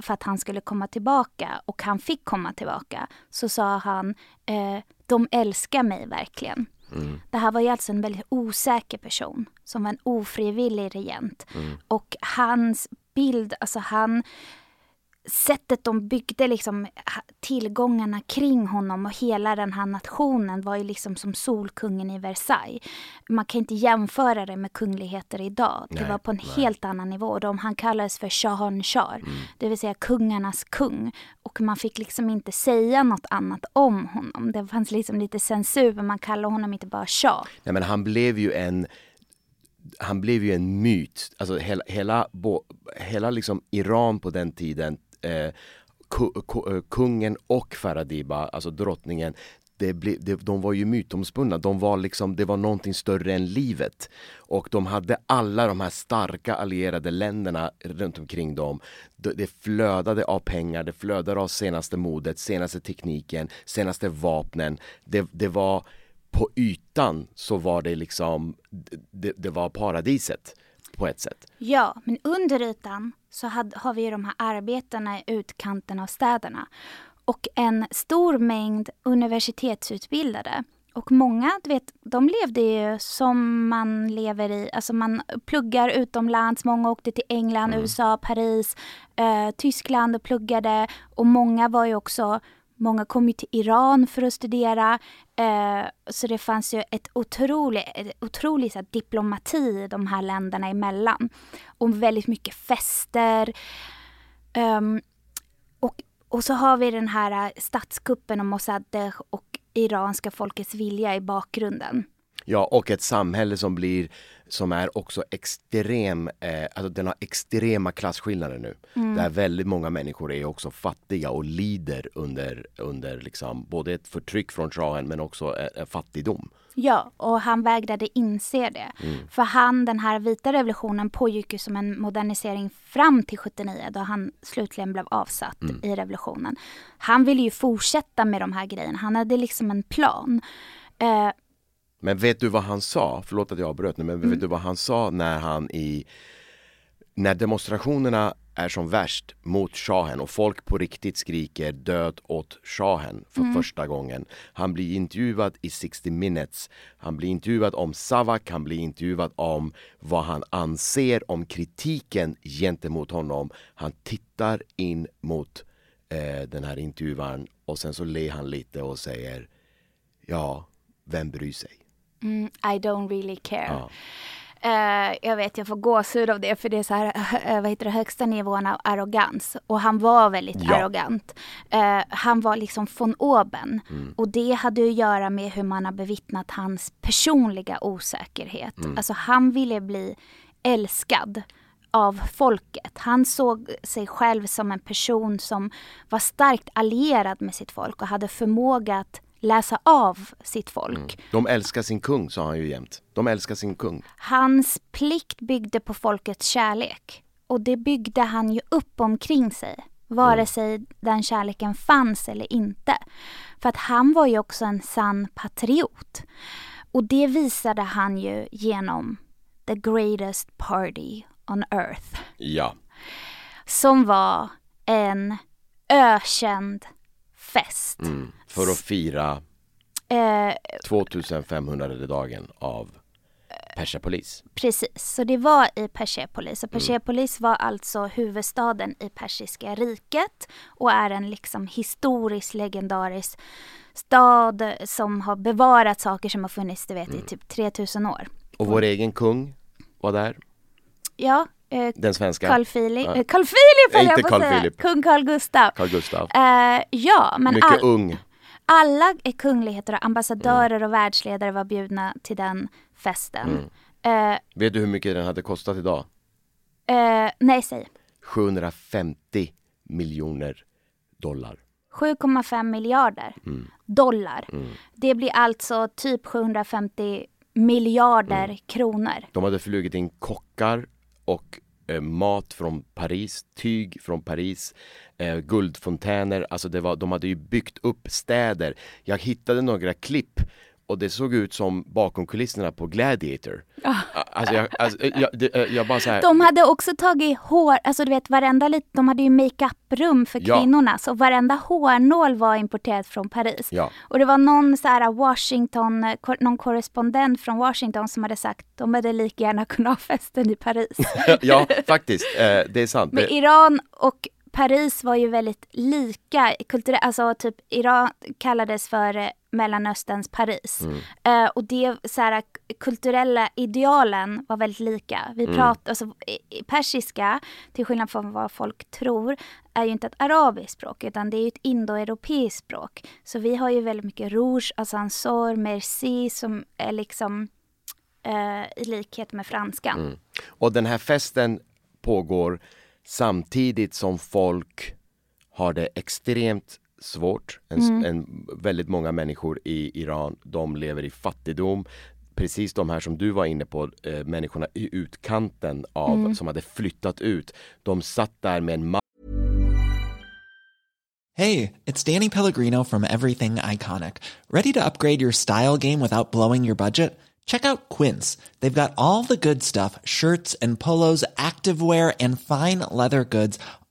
för att han skulle komma tillbaka och han fick komma tillbaka så sa han eh, de älskar mig verkligen. Det här var ju alltså en väldigt osäker person som var en ofrivillig regent. Och hans bild, alltså han sättet de byggde liksom tillgångarna kring honom och hela den här nationen var ju liksom som Solkungen i Versailles. Man kan inte jämföra det med kungligheter idag. Det Nej, var på en nej. helt annan nivå. De, han kallades för Shahanshar, det vill säga kungarnas kung. Och man fick liksom inte säga något annat om honom. Det fanns liksom lite censur, men man kallade honom inte bara Shah. Nej, men han blev ju en han blev ju en myt. Alltså hela, hela, bo, hela liksom Iran på den tiden, Eh, eh, kungen och Faradiba, alltså drottningen, det ble, det, de var ju mytomspunna. De var liksom, det var någonting större än livet. Och de hade alla de här starka allierade länderna runt omkring dem. Det, det flödade av pengar, det flödade av senaste modet, senaste tekniken, senaste vapnen. Det, det var på ytan så var det liksom, det, det var paradiset på ett sätt. Ja, men under ytan så had, har vi ju de här arbetena i utkanten av städerna. Och en stor mängd universitetsutbildade. Och många, du vet, de levde ju som man lever i, alltså man pluggar utomlands, många åkte till England, USA, Paris, eh, Tyskland och pluggade. Och många var ju också, många kom ju till Iran för att studera. Eh, så det fanns ju ett otroligt, ett otroligt så här, diplomati de här länderna emellan. Och väldigt mycket fester. Um, och, och så har vi den här eh, statskuppen om Mossadegh och iranska folkets vilja i bakgrunden. Ja, och ett samhälle som blir, som är också extrem, eh, alltså den har extrema klasskillnader nu. Där väldigt många människor är också fattiga och lider under, under liksom både ett förtryck från shahen men också eh, eh, fattigdom. Ja, och han vägrade inse det. För han, den här vita revolutionen pågick ju som en modernisering fram till 79 då han slutligen blev avsatt i revolutionen. Han ville ju fortsätta med de här grejerna. Han hade liksom en plan. Eh, Men vet du vad han sa? Förlåt att jag avbröt nu, men vet du vad han sa när han i när demonstrationerna är som värst mot shahen och folk på riktigt skriker död åt shahen för första gången. Han blir intervjuad i 60 minutes. Han blir intervjuad om Savak, han blir intervjuad om vad han anser om kritiken gentemot honom. Han tittar in mot eh, den här intervjuaren och sen så ler han lite och säger Ja, vem bryr sig? Mm, I don't really care. Ja. Eh, jag vet, jag får gåshud av det för det är så här, eh, vad heter det, högsta nivån av arrogans. Och han var väldigt Ja. arrogant. Eh, han var liksom von oben. Mm. Och det hade att göra med hur man har bevittnat hans personliga osäkerhet. Mm. Alltså han ville bli älskad av folket. Han såg sig själv som en person som var starkt allierad med sitt folk och hade förmåga att läsa av sitt folk. Mm. De älskar sin kung, sa han ju jämt. De älskar sin kung. Hans plikt byggde på folkets kärlek. Och det byggde han ju upp omkring sig. Vare mm. sig den kärleken fanns eller inte. För att han var ju också en sann patriot. Och det visade han ju genom the greatest party on earth. Ja. Som var en ökänd fest. Mm, för att fira eh, 2500 dagen av Persepolis. Precis, så det var i Persepolis. Och. Persepolis mm. var alltså huvudstaden i Persiska riket och är en liksom historisk, legendarisk stad som har bevarat saker som har funnits, du vet, mm. i typ 3000 år. Och vår egen kung var där. Ja. Eh, Den svenska. Carl Philip. Ja. Carl Philip höll jag på att säga. Philip. Kung Carl Gustav. Carl Gustav. Eh, ja, men Mycket all, ung. Alla kungligheter och ambassadörer mm. och världsledare var bjudna till den festen. Mm. Eh, Vet du hur mycket den hade kostat idag? Eh, nej, säg. 750 miljoner dollar. 7,5 miljarder mm. dollar. Det blir alltså typ 750 miljarder kronor. De hade flugit in kockar och eh, mat från Paris, tyg från Paris, eh, guldfontäner, alltså det var, de hade ju byggt upp städer. Jag hittade några klipp och det såg ut som bakom kulisserna på Gladiator. Oh. Alltså jag, alltså, jag, det, eh, jag bara så här. De hade också tagit hår, alltså du vet varenda lite, de hade ju makeup-rum för ja. kvinnorna så varenda hårnål var importerad från Paris. Ja. Och det var någon så här Washington, någon korrespondent från Washington som hade sagt de hade lika gärna kunnat ha festen i Paris. <laughs> ja, faktiskt, eh, det är sant. Men Iran och Paris var ju väldigt lika kulturellt, alltså typ Iran kallades för eh, Mellanösterns Paris. Mm. Uh, och det så här, kulturella idealen var väldigt lika. Vi mm. pratar, alltså persiska, till skillnad från vad folk tror, är ju inte ett arabiskt språk utan det är ju ett indoeuropeiskt språk. Så vi har ju väldigt mycket rouge, asansör, merci som är liksom uh, i likhet med franskan. Mm. Och den här festen pågår samtidigt som folk har det extremt svårt. En, mm. en, väldigt många människor i Iran, de lever i fattigdom. Precis de här som du var inne på, eh, människorna i utkanten av, mm. som hade flyttat ut. De satt där med en Hej, it's Danny Pellegrino from Everything Iconic. Ready to upgrade your style game without blowing your budget? Check out Quince. They've got all the good stuff, shirts and polos, activewear and fine leather goods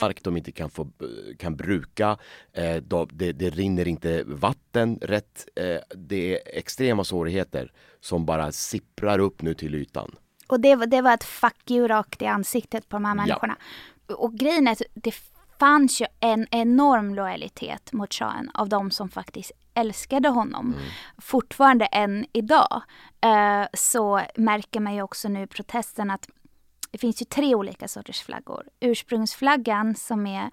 Mark de inte kan, få, kan bruka, eh, det, det, rinner inte vatten rätt. Eh, det är extrema svårigheter som bara sipprar upp nu till ytan. Och det, det var ett fuck you rakt i ansiktet på de här människorna. Ja. Och grejen är att det fanns ju en enorm lojalitet mot shahen av de som faktiskt älskade honom. Mm. Fortfarande än idag eh, så märker man ju också nu protesten att det finns ju tre olika sorters flaggor. Ursprungsflaggan som är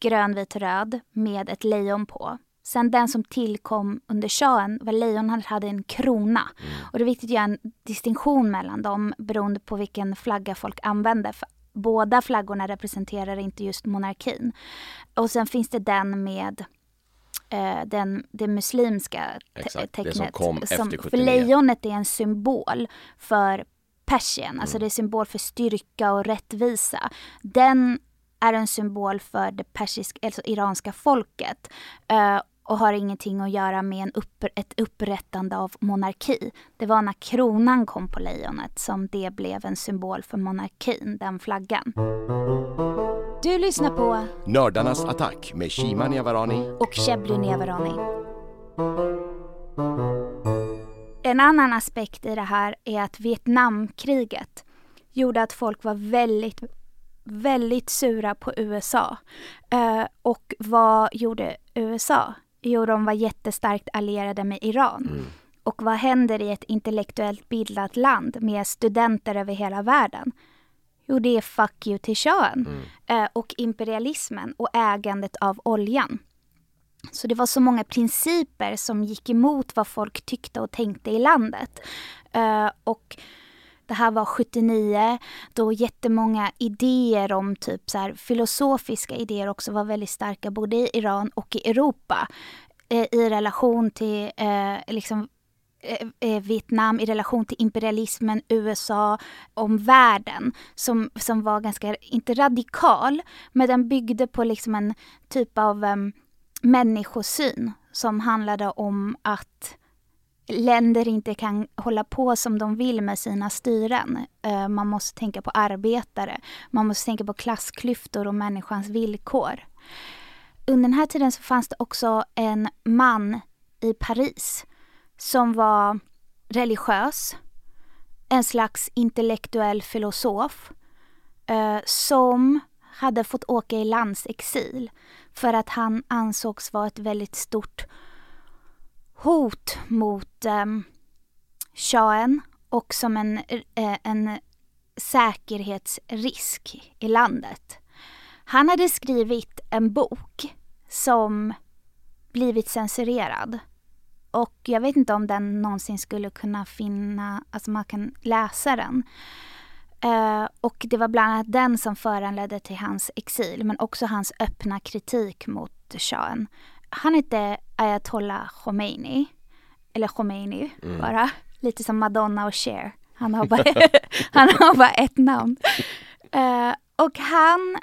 grön, vit, röd med ett lejon på. Sen den som tillkom under shahen var lejonet hade en krona. Och det är viktigt att göra en distinktion mellan dem beroende på vilken flagga folk använder. För båda flaggorna representerar inte just monarkin. Och sen finns det den med eh, den, det muslimska te- Exakt, det tecknet. som kom efter För 79. lejonet är en symbol för Persien, Mm. alltså det är symbol för styrka och rättvisa. Den är en symbol för det persiska, alltså iranska folket. eh, och har ingenting att göra med en upp, ett upprättande av monarki. Det var när kronan kom på lejonet som det blev en symbol för monarkin, den flaggan. Du lyssnar på Nördarnas attack med Shima Niavarani. och Shebly Nevarani. En annan aspekt i det här är att Vietnamkriget gjorde att folk var väldigt, väldigt sura på USA. Eh, och vad gjorde USA? Jo, de var jättestarkt allierade med Iran. Och vad händer i ett intellektuellt bildat land med studenter över hela världen? Jo, det är fuck you till shahen. Eh, och imperialismen och ägandet av oljan. Så det var så många principer som gick emot vad folk tyckte och tänkte i landet. Eh, och det här var 79 då jättemånga idéer om typ så här, filosofiska idéer också var väldigt starka både i Iran och i Europa. Eh, I relation till eh, liksom Vietnam i relation till imperialismen, USA, om världen som, som var ganska, inte radikal, men den byggde på liksom en typ av um, människosyn som handlade om att länder inte kan hålla på som de vill med sina styren. Eh, man måste tänka på arbetare, man måste tänka på klassklyftor och människans villkor. Under den här tiden så fanns det också en man i Paris som var religiös, en slags intellektuell filosof eh, som hade fått åka i landsexil för att han ansågs vara ett väldigt stort hot mot eh, shahen och som en, eh, en säkerhetsrisk i landet. Han hade skrivit en bok som blivit censurerad. Och jag vet inte om den någonsin skulle kunna finna, alltså man kan läsa den. Eh, och det var bland annat den som föranledde till hans exil, men också hans öppna kritik mot shahen. Han hette Ayatollah Khomeini, eller Khomeini bara, lite som Madonna och Cher. Han har bara, <laughs> han har bara ett namn. Eh, och han,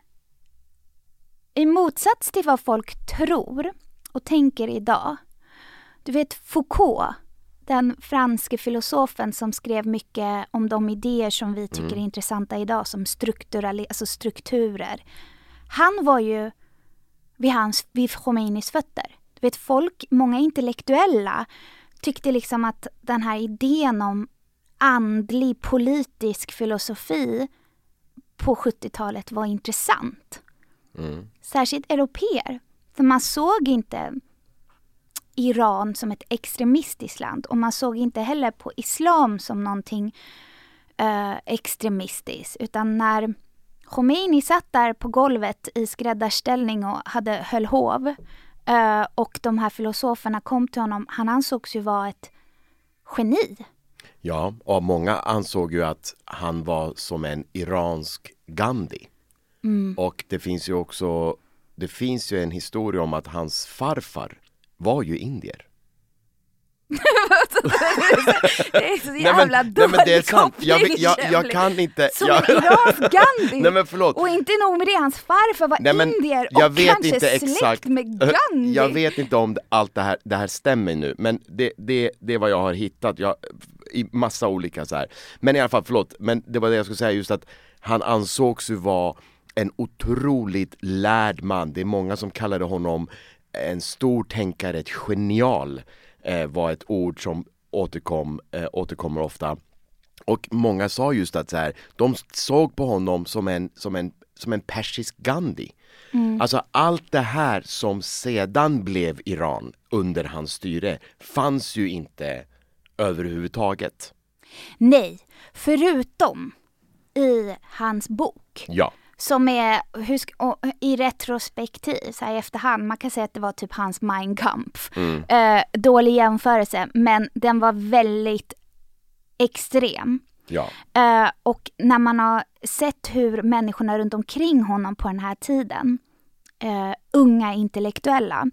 i motsats till vad folk tror och tänker idag, du vet Foucault, den franske filosofen som skrev mycket om de idéer som vi tycker är intressanta idag, som alltså strukturer. Han var ju vid, hans, vid Khomeinis fötter. Du vet, folk, många intellektuella tyckte liksom att den här idén om andlig politisk filosofi på 70-talet var intressant. Särskilt europeer. För man såg inte Iran som ett extremistiskt land och man såg inte heller på islam som någonting eh, extremistiskt. Utan när Khomeini satt där på golvet i skräddarställning och hade, höll hov eh, och de här filosoferna kom till honom, han ansågs ju vara ett geni. Ja, och många ansåg ju att han var som en iransk Gandhi. Och det finns ju också, det finns ju en historia om att hans farfar var ju indier. <laughs> Det är så Nej, jävla nej, dålig men det är sant, jag, koppling, jag, jag, jag kan inte Som jag, en iransk Gandhi! <laughs> Nej men förlåt Och inte nog med det, hans farfar var Nej, men indier jag och vet kanske inte släkt exakt. med Gandhi. Jag vet inte om det- allt det här, det här stämmer nu men det, det, det är vad jag har hittat jag, i massa olika så här. Men i alla fall, förlåt, men det var det jag skulle säga just att han ansågs ju vara en otroligt lärd man. Det är många som kallade honom en stor tänkare, ett genial eh, var ett ord som återkom, eh, återkommer ofta. Och många sa just att så här, de såg på honom som en, som en, som en persisk Gandhi. Alltså allt det här som sedan blev Iran under hans styre fanns ju inte överhuvudtaget. Nej, förutom i hans bok Ja, som är, hur, i retrospektiv, så här i efterhand, man kan säga att det var typ hans Mein Kampf. Mm. Eh, dålig jämförelse, men den var väldigt extrem. Ja. Eh, och när man har sett hur människorna runt omkring honom på den här tiden, eh, unga intellektuella,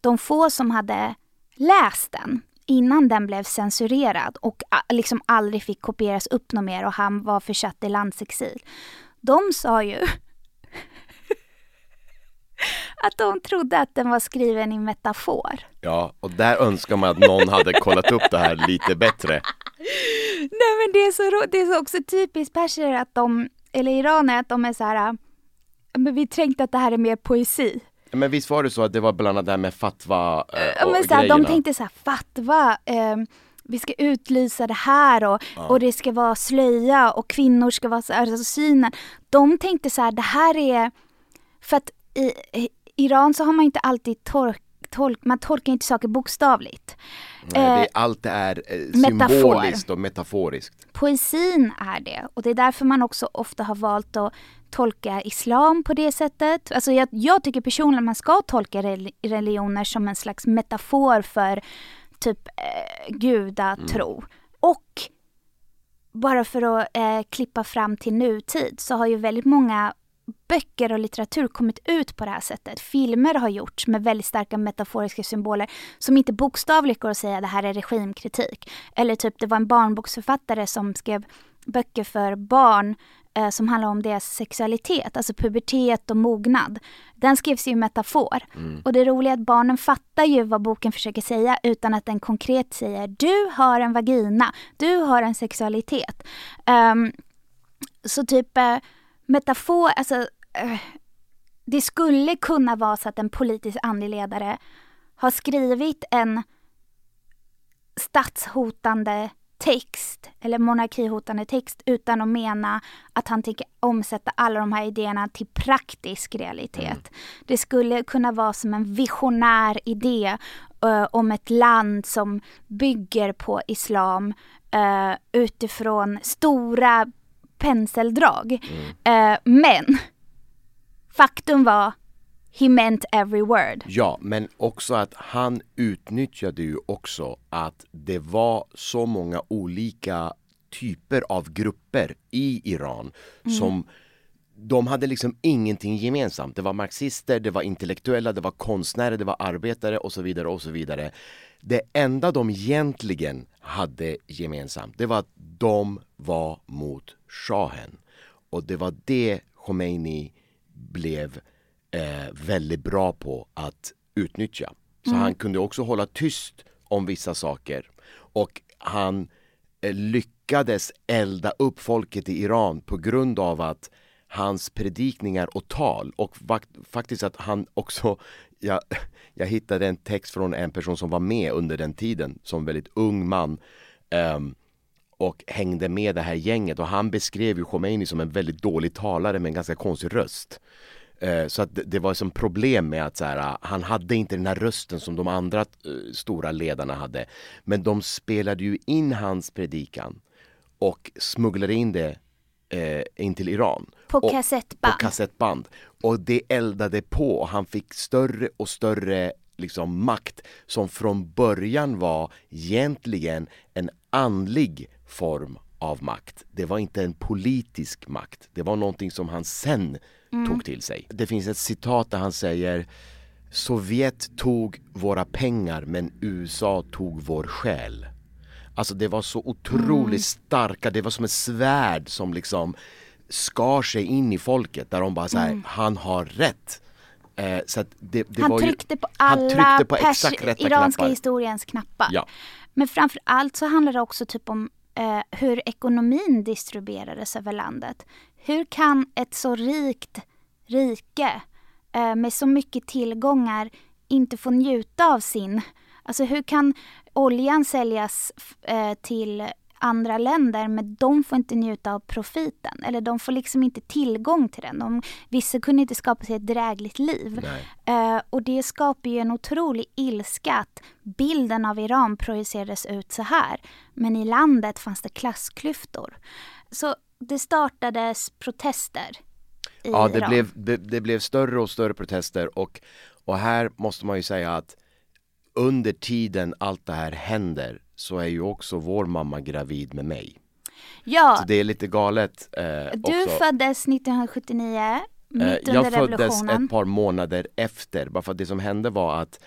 de få som hade läst den innan den blev censurerad och liksom aldrig fick kopieras upp något mer och han var försatt i landsexil. De sa ju att de trodde att den var skriven i metafor. Ja, och där önskar man att någon hade kollat upp det här lite bättre. Nej men det är så, det är så också typiskt perser att de, eller iraner, att de är så här, men vi tänkte att det här är mer poesi. Men visst var det så att det var bland annat det här med fatwa eh, och men så här, De tänkte så här, fatwa, eh, vi ska utlysa det här och, ja. och det ska vara slöja och kvinnor ska vara så här, alltså synen. De tänkte så här, det här är, för att i, i Iran så har man inte alltid tork, tolk, man tolkar inte saker bokstavligt. Nej, det eh, allt är eh, symboliskt och metaforiskt. Poesin är det och det är därför man också ofta har valt att tolka islam på det sättet. Alltså jag, jag tycker personligen att man ska tolka religioner som en slags metafor för typ eh, gudatro. Mm. Och bara för att eh, klippa fram till nutid så har ju väldigt många böcker och litteratur kommit ut på det här sättet. Filmer har gjorts med väldigt starka metaforiska symboler som inte bokstavligt går att säga det här är regimkritik. Eller typ det var en barnboksförfattare som skrev böcker för barn eh, som handlar om deras sexualitet, alltså pubertet och mognad. Den skrevs ju i metafor. Mm. Och det roliga är att barnen fattar ju vad boken försöker säga utan att den konkret säger du har en vagina, du har en sexualitet. Um, så typ eh, metafor, alltså eh, det skulle kunna vara så att en politisk andeledare har skrivit en statshotande text eller monarkihotande text utan att mena att han tänker omsätta alla de här idéerna till praktisk realitet. Mm. Det skulle kunna vara som en visionär idé uh, om ett land som bygger på islam uh, utifrån stora penseldrag. Mm. Uh, men faktum var He meant every word. Ja, men också att han utnyttjade ju också att det var så många olika typer av grupper i Iran mm. som de hade liksom ingenting gemensamt. Det var marxister, det var intellektuella, det var konstnärer, det var arbetare och så vidare och så vidare. Det enda de egentligen hade gemensamt, det var att de var mot shahen. Och det var det Khomeini blev eh, väldigt bra på att utnyttja. Så mm. han kunde också hålla tyst om vissa saker. Och han eh, lyckades elda upp folket i Iran på grund av att hans predikningar och tal och faktiskt att han också <laughs> jag, jag hittade en text från en person som var med under den tiden som väldigt ung man um, och hängde med det här gänget och han beskrev ju Khomeini som en väldigt dålig talare med en ganska konstig röst. Eh, så att det var som problem med att så här, han hade inte den här rösten som de andra eh, stora ledarna hade. Men de spelade ju in hans predikan och smugglade in det eh, in till Iran. På och, kassettband. På kassettband. Och det eldade på och han fick större och större liksom makt som från början var egentligen en andlig form av makt. Det var inte en politisk makt. Det var någonting som han sen mm. tog till sig. Det finns ett citat där han säger Sovjet tog våra pengar men USA tog vår själ. Alltså det var så otroligt mm. starka, det var som ett svärd som liksom skar sig in i folket där de bara såhär, mm. han har rätt. Eh, så det, det han, tryckte ju, på alla tryckte på exakt rätta iranska knappar. historiens knappar. Ja. Men framför allt så handlar det också typ om eh, hur ekonomin distribuerades över landet. Hur kan ett så rikt rike eh, med så mycket tillgångar inte få njuta av sin... Alltså hur kan oljan säljas eh, till andra länder men de får inte njuta av profiten. Eller de får liksom inte tillgång till den. De, vissa kunde inte skapa sig ett drägligt liv. Uh, och det skapar ju en otrolig ilska att bilden av Iran projicerades ut så här. Men i landet fanns det klassklyftor. Så det startades protester Ja, det Iran. blev, det, det blev större och större protester och, och här måste man ju säga att under tiden allt det här händer så är ju också vår mamma gravid med mig. Ja, Så det är lite galet eh, du också. föddes 1979, mitt Eh, under jag föddes revolutionen. ett par månader efter, bara för att det som hände var att,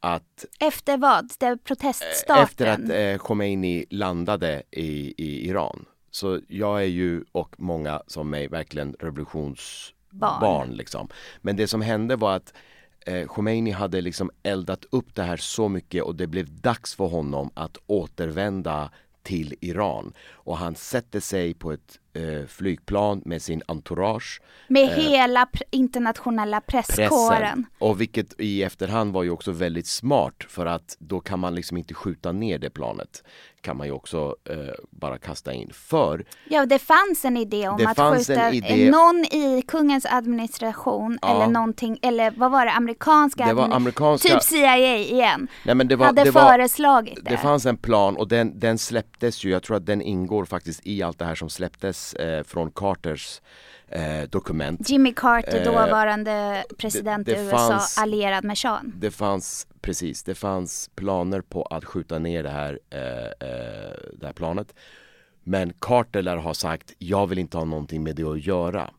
att Efter vad? Det är proteststarten? efter att eh, Khomeini landade i, i Iran. Så jag är ju, och många som mig, verkligen revolutionsbarn. Barn. liksom. Men det som hände var att eh, Khomeini hade liksom eldat upp det här så mycket och det blev dags för honom att återvända till Iran. Och han sätter sig på ett eh, flygplan med sin entourage Med eh, hela pr- internationella presskåren. pressen. Och vilket i efterhand var ju också väldigt smart för att då kan man liksom inte skjuta ner det planet. Kan man ju också eh, bara kasta in. För Ja, det fanns en idé om att skjuta idé- någon i kungens administration Ja. eller någonting, eller vad var det, amerikanska? Det var amerikanska- Typ CIA igen. Nej, men det var, hade det var, föreslagit det. Det fanns en plan och den, den släpptes ju, jag tror att den ingår faktiskt i allt det här som släpptes eh, från Carters eh, dokument. Jimmy Carter, Eh, dåvarande president det i USA, fanns- allierad med shahen. Det fanns, precis, det fanns planer på att skjuta ner det här, eh, eh, det här planet. Men Carter lär ha sagt, jag vill inte ha någonting med det att göra.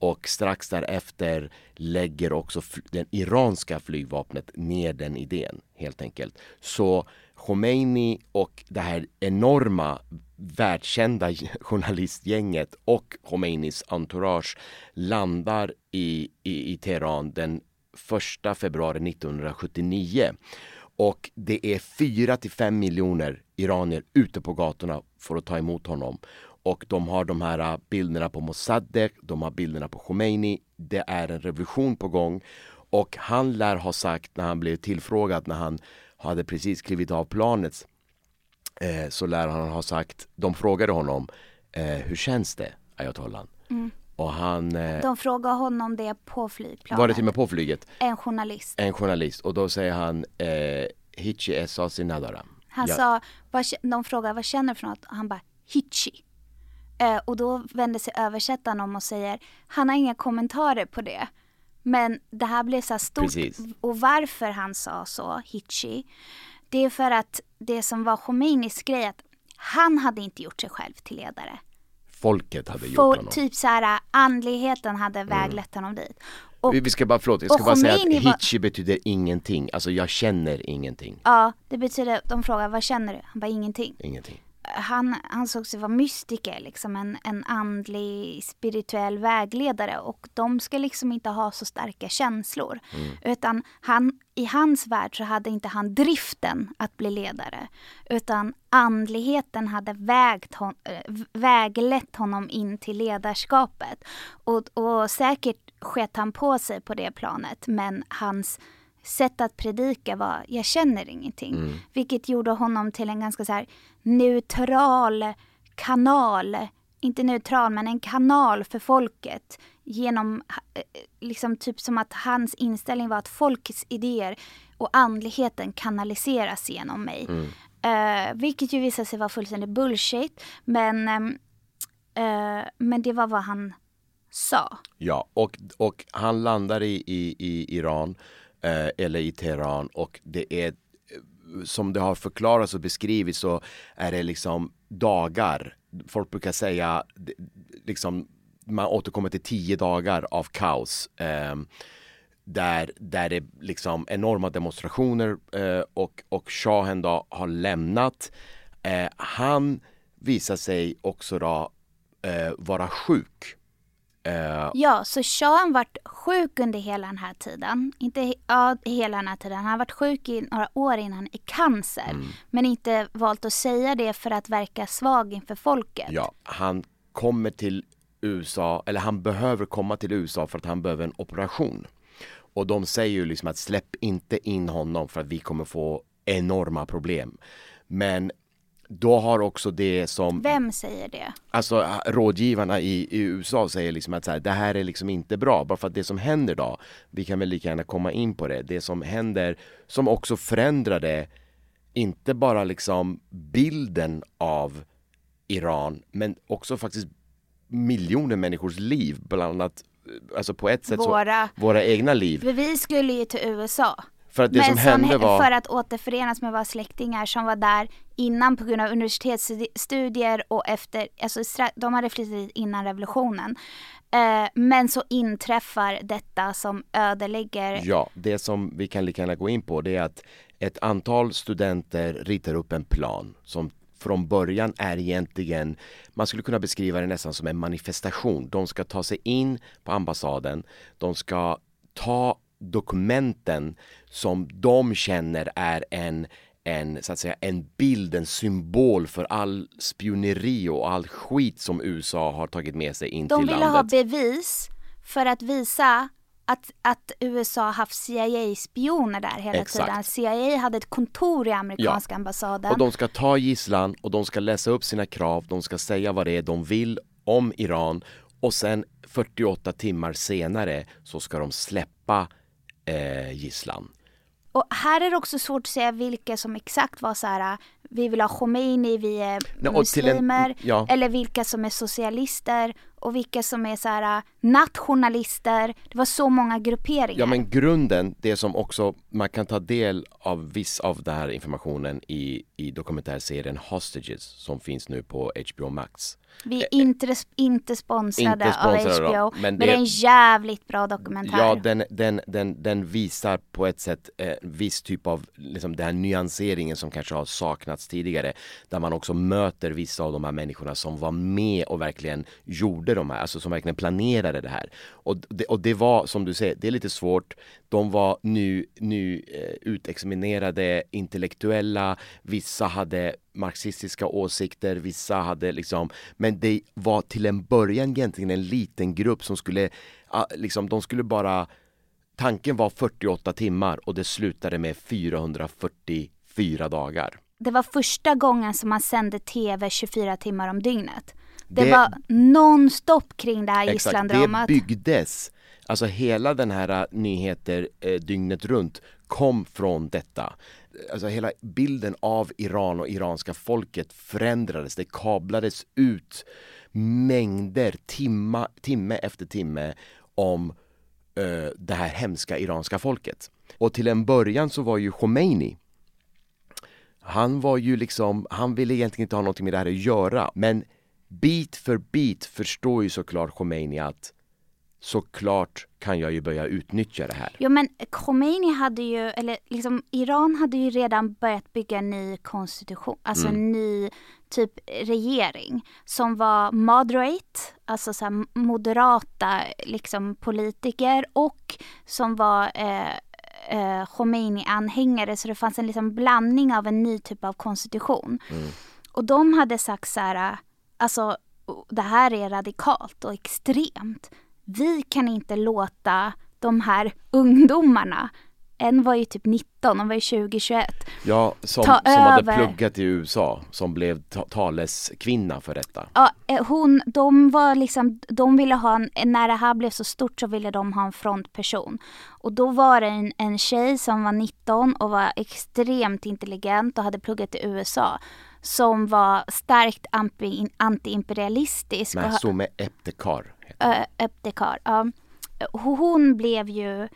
Och strax därefter lägger också det iranska flygvapnet ner den idén helt enkelt. Så Khomeini och det här enorma världskända journalistgänget och Khomeinis entourage landar i, i, i Teheran den 1 februari 1979. Och det är 4 till 5 miljoner iranier ute på gatorna för att ta emot honom. Och de har de här äh, bilderna på Mossadegh, de har bilderna på Khomeini. Det är en revolution på gång. Och han lär ha sagt när han blev tillfrågad när han hade precis klivit av planet eh, så lär han ha sagt, de frågade honom eh, hur känns det ayatollah? Och han, eh, Mm. De frågade honom det på flygplanet. var det till och med på flyget, En journalist. en journalist och då säger han eh, Hichi esasi nadara. Han Ja. sa, vad, de frågade vad känner du för något? Han bara, hitchi. Eh, och då vänder sig översättaren om och säger, han har inga kommentarer på det. Men det här blev så här stort. Precis. Och varför han sa så, hitchi, det är för att det som var Khomeinis grej, att han hade inte gjort sig själv till ledare. Folket hade gjort honom. Mm. typ så här, andligheten hade väglett honom dit. Och, vi, ska bara, förlåt, jag ska bara säga att Khomeini var- betyder ingenting. Alltså jag känner ingenting. ja, det betyder, de frågar vad känner du? Han bara ingenting. Ingenting. Han ansåg sig vara mystiker, liksom en, en andlig spirituell vägledare och de ska liksom inte ha så starka känslor. Utan han, i hans värld så hade inte han driften att bli ledare. Utan andligheten hade vägt hon, äh, väglett honom in till ledarskapet. Och, och säkert sket han på sig på det planet men hans sätt att predika var jag känner ingenting. Vilket gjorde honom till en ganska så här neutral kanal. Inte neutral men en kanal för folket. Genom, eh, liksom typ som att hans inställning var att folkets idéer och andligheten kanaliseras genom mig. Eh, vilket ju visade sig vara fullständigt bullshit. Men, eh, men det var vad han sa. Ja, och, och han landar i, i, i Iran Eh, eller i Teheran och det är som det har förklarats och beskrivits så är det liksom dagar. Folk brukar säga liksom man återkommer till tio dagar av kaos. Eh, där, där det är liksom enorma demonstrationer eh, och, och shahen då har lämnat. Eh, han visar sig också då eh, vara sjuk. Eh, Ja, så shahen varit sjuk under hela den här tiden. Inte ja, hela den här tiden. Han har varit sjuk i några år innan i cancer. Men inte valt att säga det för att verka svag inför folket. Ja, han kommer till USA, eller han behöver komma till USA för att han behöver en operation. Och de säger ju liksom att släpp inte in honom för att vi kommer få enorma problem. Men då har också det som, Vem säger det? alltså rådgivarna i, i USA säger liksom att så här, det här är liksom inte bra. Bara för att det som händer då, vi kan väl lika gärna komma in på det, det som händer som också förändrade inte bara liksom bilden av Iran men också faktiskt miljoner människors liv, bland annat alltså på ett sätt Våra- så, våra egna liv. För vi skulle ju till USA. För att det Men som hände var... för att återförenas med våra släktingar som var där innan på grund av universitetsstudier och efter, alltså de hade flyttat dit innan revolutionen. Eh, men så inträffar detta som ödelägger Ja, det som vi kan lika gärna gå in på det är att ett antal studenter ritar upp en plan som från början är egentligen, man skulle kunna beskriva det nästan som en manifestation. De ska ta sig in på ambassaden, de ska ta dokumenten som de känner är en en, så att säga, en bild, en symbol för all spioneri och all skit som USA har tagit med sig in De till ville ha landet. bevis för att visa att, att USA har haft CIA-spioner där hela Exakt. tiden. CIA hade ett kontor i amerikanska ambassaden. Och de ska ta gisslan och de ska läsa upp sina krav, de ska säga vad det är de vill om Iran och sen 48 timmar senare så ska de släppa eh, gisslan. Och här är det också svårt att säga vilka som exakt var så här, vi vill ha Khomeini, vi är Nej, till en- muslimer, ja. eller vilka som är socialister och vilka som är så här nationalister. Det var så många grupperingar. Ja men grunden, det som också man kan ta del av viss av den här informationen i, i dokumentärserien Hostages som finns nu på HBO Max. Vi är inte, inte sponsrade Inte sponsrade av HBO, men men det- det är en jävligt bra dokumentär. Ja, den, den, den, den visar på ett sätt eh, viss typ av liksom, den här nyanseringen som kanske har saknats tidigare. Där man också möter vissa av de här människorna som var med och verkligen gjorde de här, alltså som verkligen planerade det här. Och det, och det var, som du säger, det är lite svårt. De var nu, nu eh, utexaminerade intellektuella, vissa hade marxistiska åsikter, vissa hade liksom, men det var till en början egentligen en liten grupp som skulle, ah, liksom, de skulle bara Tanken var 48 timmar och det slutade med 444 dagar. Det var första gången som man sände TV 24 timmar om dygnet. Det, Det- var nonstop kring det här gisslandramat. det byggdes, alltså hela den här äh, nyheter eh, dygnet runt kom från detta. Alltså hela bilden av Iran och iranska folket förändrades, det kablades ut mängder, timma, timme efter timme om eh, det här hemska iranska folket. Och till en början så var ju Khomeini han var ju liksom, han ville egentligen inte ha någonting med det här att göra. Men bit för bit förstår ju såklart Khomeini att såklart kan jag ju börja utnyttja det här. Jo men Khomeini hade ju, eller liksom Iran hade ju redan börjat bygga en ny konstitution, alltså en ny typ regering som var moderate, alltså så moderata liksom politiker och som var eh, eh, Khomeini-anhängare så det fanns en liksom blandning av en ny typ av konstitution. Och de hade sagt så här, alltså det här är radikalt och extremt. Vi kan inte låta de här ungdomarna, en var ju typ 19, hon var ju 2021. Ja, som, Ta som hade pluggat i USA, som blev ta- taleskvinna för detta. Ja, eh, hon, de var liksom, de ville ha en, när det här blev så stort så ville de ha en frontperson. Och då var det en, en tjej som var 19 och var extremt intelligent och hade pluggat i USA. Som var starkt antiimperialistisk. Men så med Eptekar. Ö, Eptekar. Ja. Hon blev ju,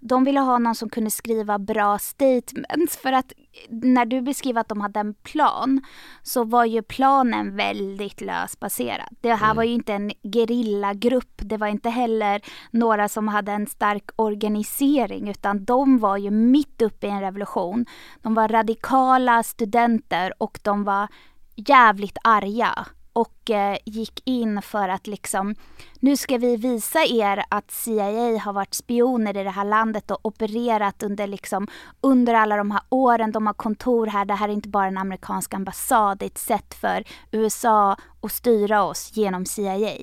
de ville ha någon som kunde skriva bra statements för att när du beskriver att de hade en plan så var ju planen väldigt lösbaserad. Det här var ju inte en gerillagrupp, det var inte heller några som hade en stark organisering utan de var ju mitt uppe i en revolution. De var radikala studenter och de var jävligt arga och eh, gick in för att liksom nu ska vi visa er att CIA har varit spioner i det här landet och opererat under liksom under alla de här åren. De har kontor här. Det här är inte bara en amerikansk ambassad. Det är ett sätt för USA att styra oss genom CIA.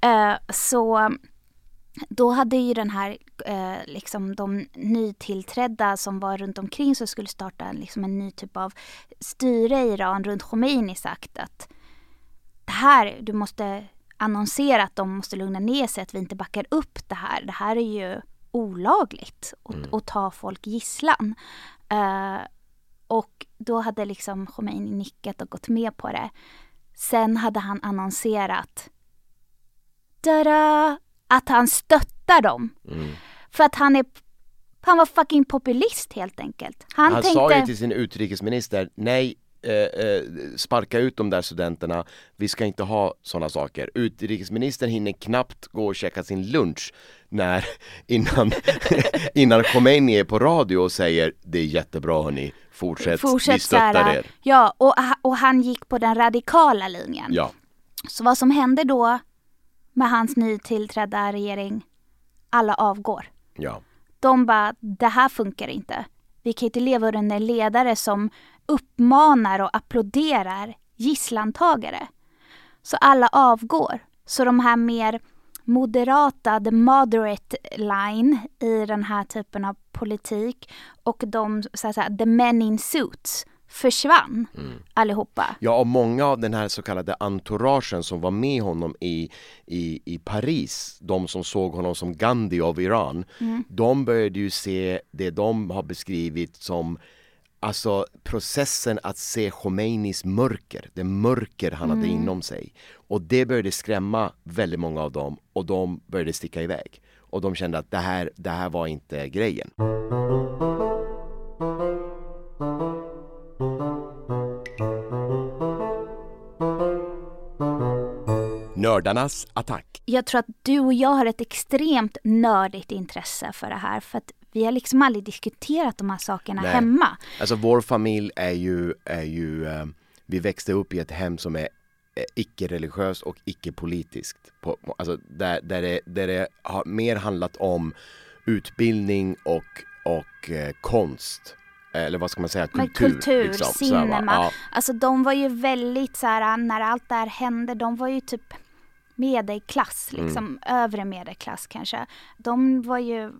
Eh, så då hade ju den här, eh, liksom de nytillträdda som var runt omkring som skulle starta en, liksom en ny typ av styre i Iran runt Khomeini sagt att det här, du måste annonsera att de måste lugna ner sig, att vi inte backar upp det här. Det här är ju olagligt att, att ta folk gisslan. Eh, och då hade liksom Khomeini nickat och gått med på det. Sen hade han annonserat Tada! att han stöttar dem. Mm. För att han är han var fucking populist helt enkelt. Han, Han tänkte, sa ju till sin utrikesminister, nej eh, eh, sparka ut de där studenterna, vi ska inte ha sådana saker. Utrikesministern hinner knappt gå och käka sin lunch när, <laughs> innan, <laughs> innan Khomeini är på radio och säger det är jättebra hörni, fortsätt, vi fortsätt stöttar såhär, er. ja och, och han gick på den radikala linjen. Ja, Så vad som hände då med hans nytillträdda regering, alla avgår. ja. De bara, det här funkar inte. Vi kan inte leva under en ledare som uppmanar och applåderar gisslantagare. Så alla avgår. Så de här mer moderata, the moderate line i den här typen av politik och de, så att säga, the men in suits försvann allihopa. Ja, och många av den här så kallade entouragen som var med honom i, i, i Paris, de som såg honom som Gandhi av Iran, de började ju se det de har beskrivit som Alltså processen att se Khomeinis mörker, det mörker han hade inom sig. Och det började skrämma väldigt många av dem och de började sticka iväg. Och de kände att det här, det här var inte grejen. Nördarnas attack. Jag tror att du och jag har ett extremt nördigt intresse för det här för att vi har liksom aldrig diskuterat de här sakerna Nej. hemma. Alltså vår familj är ju, är ju eh, vi växte upp i ett hem som är eh, icke-religiöst och icke-politiskt. Alltså där, där, det, där det har mer handlat om utbildning och, och eh, konst. Eller vad ska man säga, Men kultur. kultur, liksom. Så här, va? cinema. Ja. Alltså de var ju väldigt så här när allt det här hände, de var ju typ medelklass, Mm. liksom övre medelklass kanske. De var ju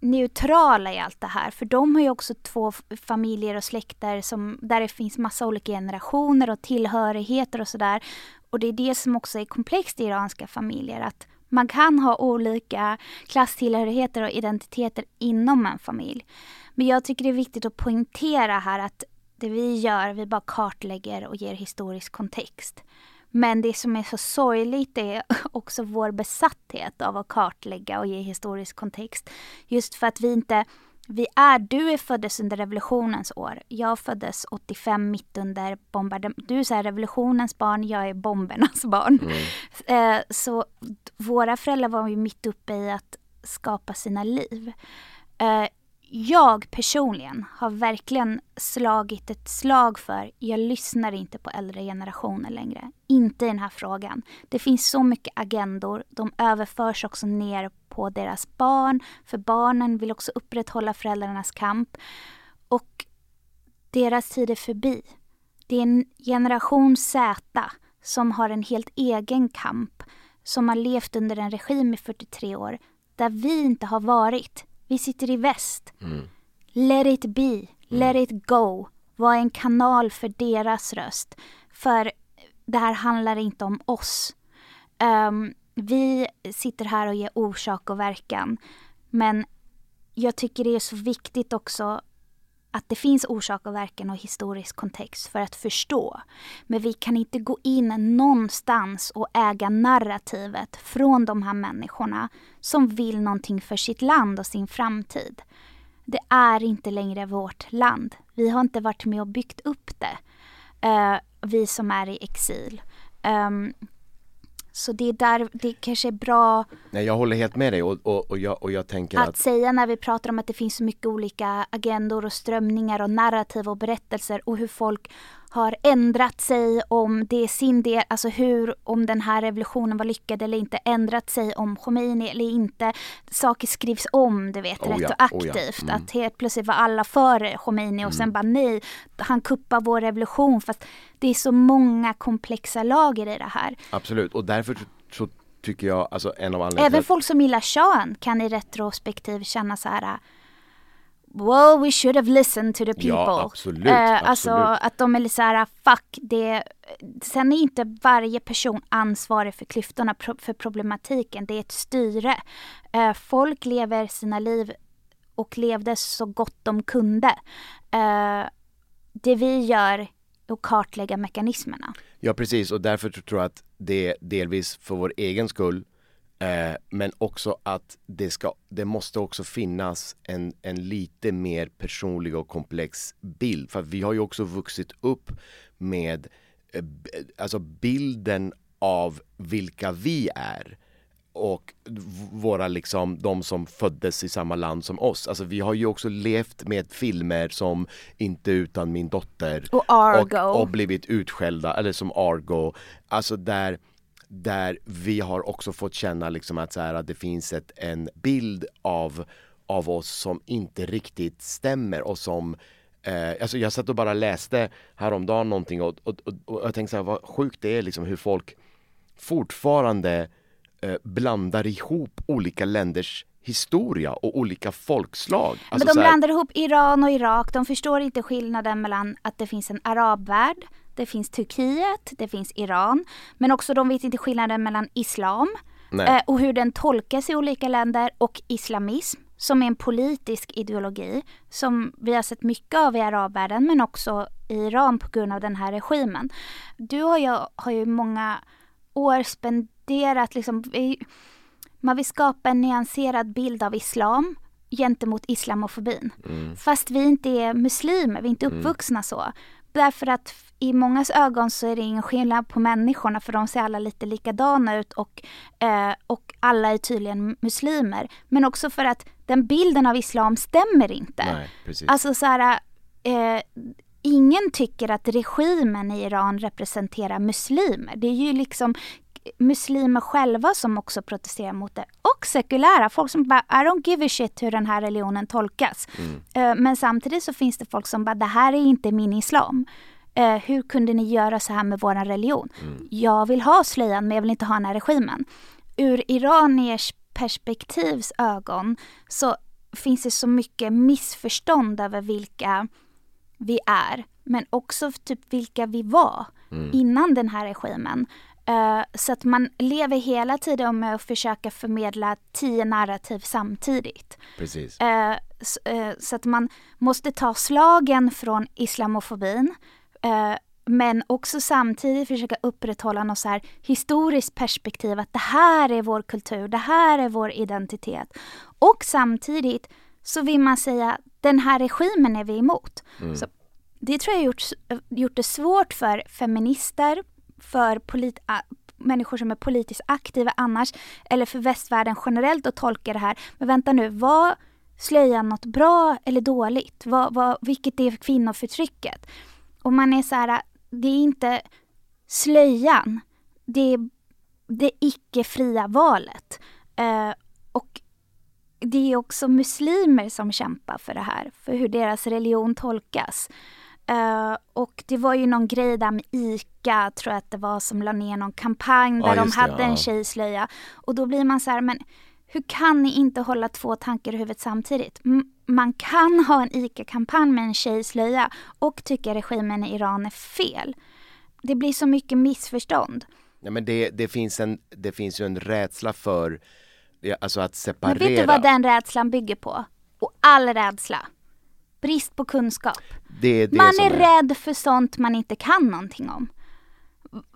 neutrala i allt det här för de har ju också två familjer och släkter som, där det finns massa olika generationer och tillhörigheter och sådär. Och det är det som också är komplext i iranska familjer att man kan ha olika klasstillhörigheter och identiteter inom en familj. Men jag tycker det är viktigt att poängtera här att det vi gör, vi bara kartlägger och ger historisk kontext. Men det som är så sorgligt är <laughs> också vår besatthet av att kartlägga och ge historisk kontext. Just för att vi inte, vi är, du är föddes under revolutionens år. Jag föddes 85 mitt under bombardemanget. Du är så revolutionens barn, jag är bombernas barn. <laughs> Eh, så våra föräldrar var ju mitt uppe i att skapa sina liv. Jag personligen har verkligen slagit ett slag för, jag lyssnar inte på äldre generationer längre. Inte i den här frågan. Det finns så mycket agendor, de överförs också ner på deras barn, för barnen vill också upprätthålla föräldrarnas kamp. Och deras tid är förbi. Det är en generation Z som har en helt egen kamp, som har levt under en regim i 43 år, där vi inte har varit. Vi sitter i väst. Let it be, let it go. Var en kanal för deras röst. För det här handlar inte om oss. Ehm, vi sitter här och ger orsak och verkan. Men jag tycker det är så viktigt också att det finns orsak och verkan och historisk kontext för att förstå. Men vi kan inte gå in någonstans och äga narrativet från de här människorna som vill någonting för sitt land och sin framtid. Det är inte längre vårt land. Vi har inte varit med och byggt upp det. Uh, vi som är i exil. Um, så det är där det kanske är bra Nej, jag håller helt med dig och, och, och, jag, och jag tänker att att säga när vi pratar om att det finns så mycket olika agendor och strömningar och narrativ och berättelser och hur folk har ändrat sig om det är sin del, alltså hur, om den här revolutionen var lyckad eller inte, ändrat sig om Khomeini eller inte. Saker skrivs om, du vet, Oh ja, retroaktivt. oh ja, mm. Att helt plötsligt var alla för Khomeini och sen bara nej, han kuppar vår revolution. Fast det är så många komplexa lager i det här. absolut och därför så, tycker jag, alltså en av anledningarna Även folk som gillar shahen kan i retrospektiv känna så här. Wow, we should have listened to the people. Ja, absolut, Eh, Alltså absolut. att de är lite så här, fuck det. Sen är inte varje person ansvarig för klyftorna, för problematiken. Det är ett styre. Eh, folk lever sina liv och levde så gott de kunde. Eh, det vi gör är att kartlägga mekanismerna. Ja precis och därför tror jag att det delvis för vår egen skull Eh, men också att det, ska, det måste också finnas en, en lite mer personlig och komplex bild. För vi har ju också vuxit upp med eh, alltså bilden av vilka vi är och våra liksom, de som föddes i samma land som oss. Alltså vi har ju också levt med filmer som Inte utan min dotter och Argo och, och blivit utskällda, eller som Argo. Alltså där där vi har också fått känna liksom att, så här, att det finns ett, en bild av, av oss som inte riktigt stämmer och som eh, alltså jag satt och bara läste häromdagen någonting och, och, och, och jag tänkte så här, vad sjukt det är liksom hur folk fortfarande eh, blandar ihop olika länders historia och olika folkslag. Alltså Men de här... blandar ihop Iran och Irak, de förstår inte skillnaden mellan att det finns en arabvärld det finns Turkiet, det finns Iran. Men också de vet inte skillnaden mellan islam eh, och hur den tolkas i olika länder och islamism som är en politisk ideologi som vi har sett mycket av i arabvärlden men också i Iran på grund av den här regimen. Du och jag har ju många år spenderat liksom, man vill skapa en nyanserad bild av islam gentemot islamofobin. Mm. Fast vi inte är muslimer, vi är inte mm. uppvuxna mm. så. Därför att i mångas ögon så är det ingen skillnad på människorna för de ser alla lite likadana ut och, eh, och alla är tydligen muslimer. Men också för att den bilden av islam stämmer inte. Nej, precis. Alltså så här, eh, ingen tycker att regimen i Iran representerar muslimer. Det är ju liksom muslimer själva som också protesterar mot det. Och sekulära, folk som bara I don't give a shit hur den här religionen tolkas. Mm. Uh, men samtidigt så finns det folk som bara det här är inte min islam. Uh, hur kunde ni göra så här med vår religion? Mm. Jag vill ha slöjan men jag vill inte ha den här regimen. Ur iraniers perspektivs ögon så finns det så mycket missförstånd över vilka vi är. Men också typ vilka vi var mm. innan den här regimen. Uh, så att man lever hela tiden med att försöka förmedla tio narrativ samtidigt. Precis. Så, uh, så, att man måste ta slagen från islamofobin men också samtidigt försöka upprätthålla något så här historiskt perspektiv att det här är vår kultur, det här är vår identitet. Och samtidigt så vill man säga den här regimen är vi emot. Mm. Så det tror jag har gjort, gjort det svårt för feminister, för polit människor som är politiskt aktiva annars eller för västvärlden generellt att tolka det här. Men vänta nu, var slöjan något bra eller dåligt? Vad, vad, vilket är kvinnoförtrycket? Och man är så här, det är inte slöjan, det är det icke-fria valet. Eh, och det är också muslimer som kämpar för det här, för hur deras religion tolkas. Uh, och det var ju någon grej där med ICA, tror jag att det var, som la ner någon kampanj där ja, de hade det, ja. en tjejslöja. Och då blir man så här, men hur kan ni inte hålla två tankar i huvudet samtidigt? M man kan ha en ICA-kampanj med en tjejslöja och tycka regimen i Iran är fel. Det blir så mycket missförstånd. Ja, men det, det, finns en, det finns ju en rädsla för alltså att separera. Men vet du vad den rädslan bygger på? Och all rädsla brist på kunskap. Det det man är, är rädd för sånt man inte kan någonting om.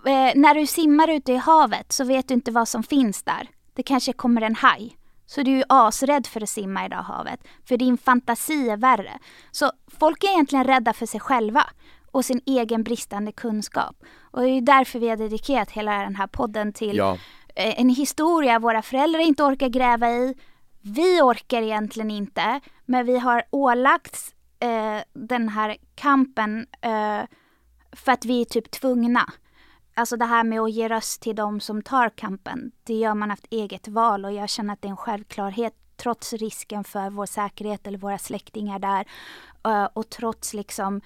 Eh, när du simmar ute i havet så vet du inte vad som finns där. Det kanske kommer en haj. Så du är asrädd för att simma i det havet. För din fantasi är värre. Så folk är egentligen rädda för sig själva och sin egen bristande kunskap. Och det är därför vi har dedikerat hela den här podden till ja. Eh, en historia våra föräldrar inte orkar gräva i. Vi orkar egentligen inte, men vi har ålagts eh, den här kampen eh, för att vi är typ tvungna. Alltså det här med att ge röst till de som tar kampen, det gör man efter eget val och jag känner att det är en självklarhet trots risken för vår säkerhet eller våra släktingar där eh, och trots liksom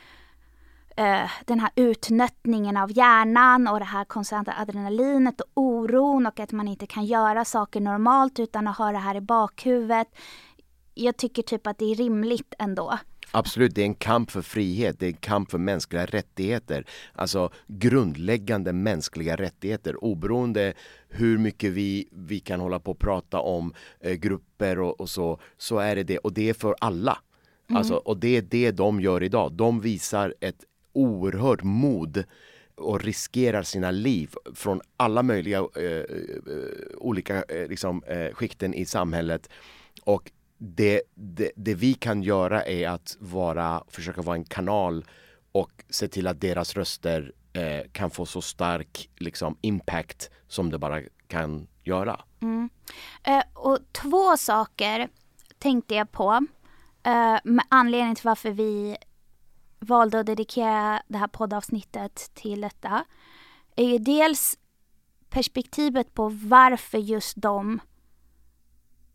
Uh, den här utnöttningen av hjärnan och det här konstanta adrenalinet och oron och att man inte kan göra saker normalt utan att ha det här i bakhuvudet jag tycker typ att det är rimligt ändå. Absolut, det är en kamp för frihet, det är en kamp för mänskliga rättigheter. Alltså grundläggande mänskliga rättigheter oberoende hur mycket vi, vi kan hålla på och prata om eh, grupper och, och, så, så är det det. Och det är för alla. Mm. Alltså, och det är det de gör idag. De visar ett oerhört mod och riskerar sina liv från alla möjliga eh, eh, olika eh, liksom, eh, skikten i samhället. Och det, det, det, vi kan göra är att vara, försöka vara en kanal och se till att deras röster eh, kan få så stark liksom, impact som det bara kan göra. Mm. Eh, och två saker tänkte jag på eh, med anledning till varför vi valde att dedikera det här poddavsnittet till detta. är ju dels perspektivet på varför just de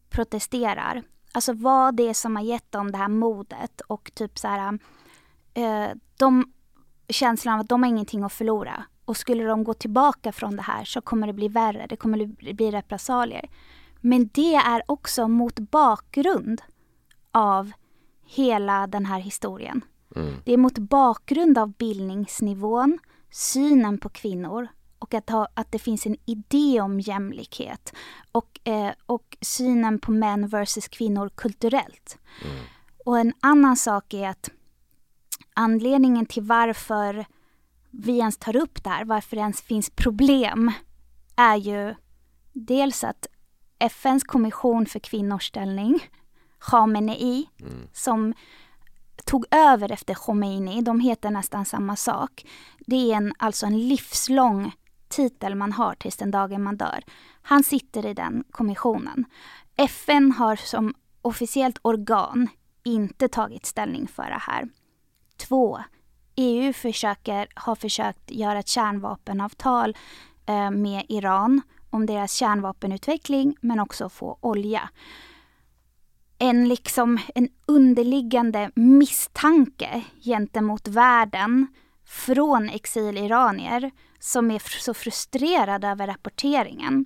protesterar. Alltså vad det är som har gett dem det här modet och typ så här eh, de känslan av att de har ingenting att förlora. Och skulle de gå tillbaka från det här så kommer det bli värre, det kommer bli repressalier. Men det är också mot bakgrund av hela den här historien. Mm. Det är mot bakgrund av bildningsnivån, synen på kvinnor och att, ha, att det finns en idé om jämlikhet och, eh, och synen på män versus kvinnor kulturellt. Mm. Och en annan sak är att anledningen till varför vi ens tar upp det här, varför det ens finns problem, är ju dels att FNs kommission för kvinnors ställning, Khamenei, mm. som tog över efter Khomeini, de heter nästan samma sak. Det är en, alltså en livslång titel man har tills den dagen man dör. Han sitter i den kommissionen. FN har som officiellt organ inte tagit ställning för det här. Två, EU försöker, har försökt göra ett kärnvapenavtal eh, med Iran om deras kärnvapenutveckling men också få olja. En, liksom, en underliggande misstanke gentemot världen från exiliranier som är så frustrerade över rapporteringen.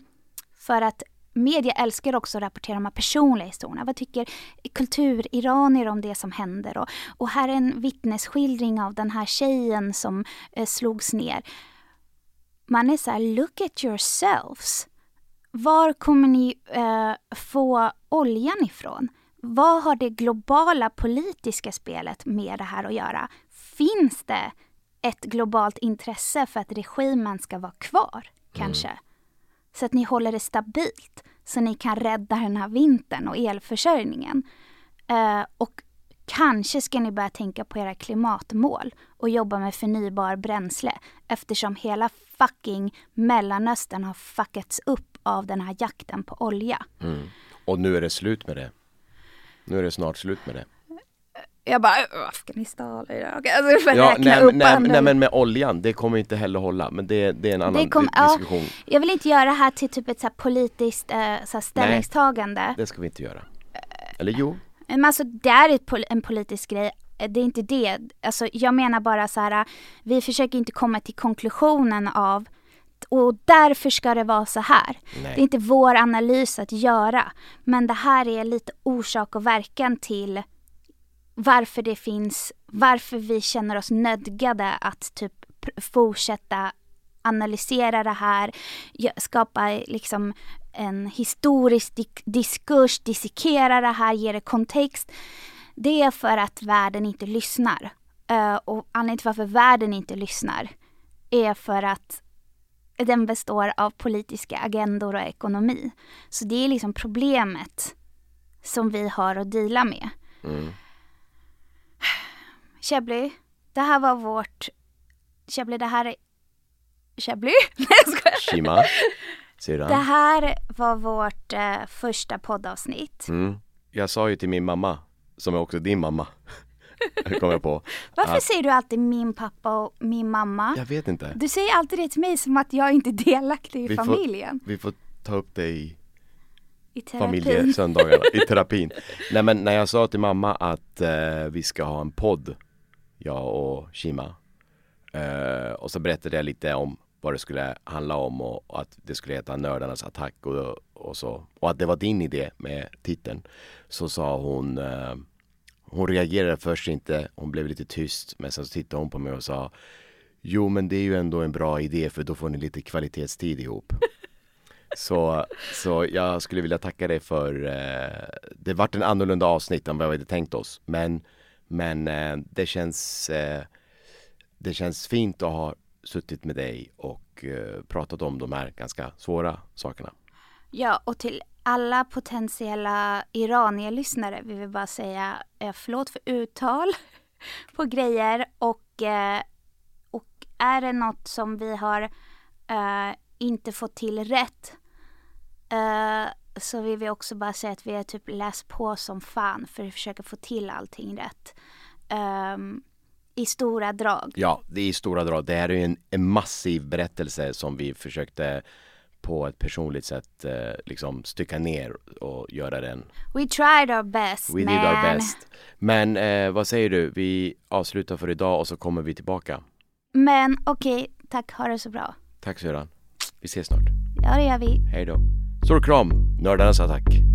För att media älskar också att rapportera de här personliga historierna. Vad tycker kulturiranier om det som händer? Och, och här är en vittnesskildring av den här tjejen som eh, slogs ner. Man är så här, look at yourselves. Var kommer ni eh, få oljan ifrån? Vad har det globala politiska spelet med det här att göra? Finns det ett globalt intresse för att regimen ska vara kvar, kanske? Mm. Så att ni håller det stabilt, så ni kan rädda den här vintern och elförsörjningen. Uh, och kanske ska ni börja tänka på era klimatmål och jobba med förnybar bränsle eftersom hela fucking Mellanöstern har fuckats upp av den här jakten på olja. Mm. Och nu är det slut med det. Nu är det snart slut med det. Jag bara, Afghanistan, Irak, alltså ja, nej, upp nej, nej, men med oljan, det kommer inte heller hålla, men det, det är en annan kom, diskussion. Ja, jag vill inte göra det här till typ ett så politiskt äh, så ställningstagande. Nej, det ska vi inte göra. Eller jo? Men alltså det är en politisk grej, det är inte det. Alltså jag menar bara så här, vi försöker inte komma till konklusionen av och därför ska det vara så här. Nej. Det är inte vår analys att göra. Men det här är lite orsak och verkan till varför det finns, varför vi känner oss nödgade att typ fortsätta analysera det här, skapa liksom en historisk diskurs, dissekera det här, ge det kontext. Det är för att världen inte lyssnar. Uh, och anledningen till varför världen inte lyssnar är för att den består av politiska agendor och ekonomi. Så det är liksom problemet som vi har att dela med. Mm. Chablis, det här var vårt... Chablis, det här är... Chablis? <laughs> Nej jag skojar. Shima, syrran. Det här var vårt eh, första poddavsnitt. Mm. Jag sa ju till min mamma, som är också din mamma, kom jag på. Varför att... säger du alltid min pappa och min mamma? Jag vet inte. Du säger alltid det till mig som att jag inte är delaktig i vi familjen. Får, vi får ta upp det i i familjesöndagarna, i terapin. Nej men när jag sa till mamma att eh, vi ska ha en podd jag och Shima. Uh, och så berättade jag lite om vad det skulle handla om och, och att det skulle heta Nördarnas attack och, och så. Och att det var din idé med titeln. Så sa hon uh, Hon reagerade först inte, hon blev lite tyst men sen så tittade hon på mig och sa Jo men det är ju ändå en bra idé för då får ni lite kvalitetstid ihop. <laughs> Så, så jag skulle vilja tacka dig för eh, Det vart en annorlunda avsnitt än vad vi hade tänkt oss men men eh, det känns eh, Det känns fint att ha suttit med dig och eh, pratat om de här ganska svåra sakerna. Ja, och till alla potentiella iranier-lyssnare vill vi bara säga eh, förlåt för uttal <laughs> på grejer och, eh, och är det något som vi har eh, inte fått till rätt eh, så vill vi också bara säga att vi har typ läst på som fan för att försöka få till allting rätt. Um, I stora drag. Ja, det är i stora drag. Det här är en, en massiv berättelse som vi försökte på ett personligt sätt eh, liksom stycka ner och göra den. We tried our best We man. did our best. Men eh, vad säger du? Vi avslutar för idag och så kommer vi tillbaka. Men okej, okay, tack. Ha det så bra. Tack syrran. Vi ses snart. Ja, det gör vi. Hej då. Stor kram, nördarnas attack.